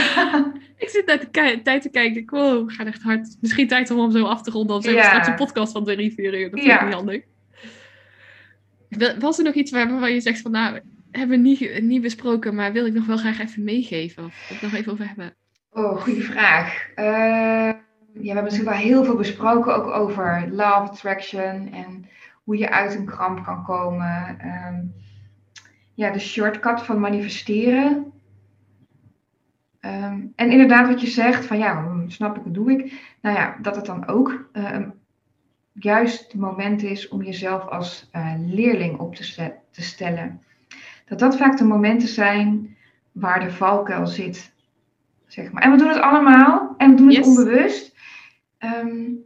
ik zit naar de tijd te kijken. Ik wow, we gaan echt hard. Misschien tijd om hem zo af te ronden. Of zo ja. straks een podcast van drie, vier uur. Dat vind ik niet handig. Was er nog iets waarvan je zegt van... Nou, hebben we niet, niet besproken, maar wil ik nog wel graag even meegeven? Of het nog even over hebben? Oh, goede vraag. Uh, ja, we hebben natuurlijk wel heel veel besproken. Ook over love attraction en hoe je uit een kramp kan komen. Um, ja, de shortcut van manifesteren. Ehm, en inderdaad, wat je zegt, van ja, hm, snap ik, wat doe ik? Nou ja, dat het dan ook juist het moment is om jezelf als uh, leerling op te, te, stellen. Dat dat vaak de momenten zijn waar de valkuil zit. Zeg maar. En we doen het allemaal en we doen het onbewust. Um,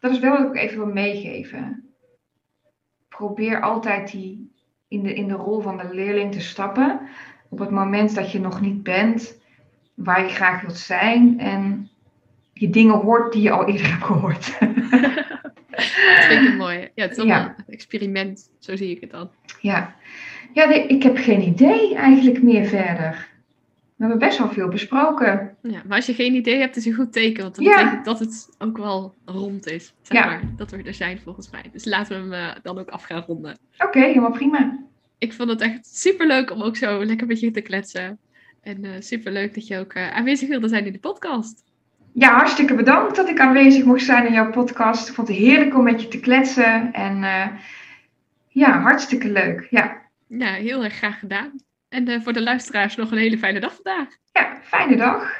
dat is wel wat ik even wil meegeven. Probeer altijd die in de, in de rol van de leerling te stappen. Op het moment dat je nog niet bent waar je graag wilt zijn. En je dingen hoort die je al eerder hebt gehoord. dat vind ik mooi. Ja, het is allemaal een experiment. Zo zie ik het dan. Ja, ja ik heb geen idee eigenlijk meer verder. We hebben best wel veel besproken. Ja, maar als je geen idee hebt, is een goed teken. Want dat betekent dat het ook wel rond is. Zeg ja. maar, dat we er zijn volgens mij. Dus laten we hem uh, dan ook af gaan ronden. Oké, helemaal prima. Ik vond het echt super leuk om ook zo lekker met je te kletsen. En uh, super leuk dat je ook uh, aanwezig wilde zijn in de podcast. Ja, hartstikke bedankt dat ik aanwezig mocht zijn in jouw podcast. Ik vond het heerlijk om met je te kletsen. En ja, hartstikke leuk. Ja. ja, heel erg graag gedaan. En uh, voor de luisteraars nog een hele fijne dag vandaag. Ja, fijne dag.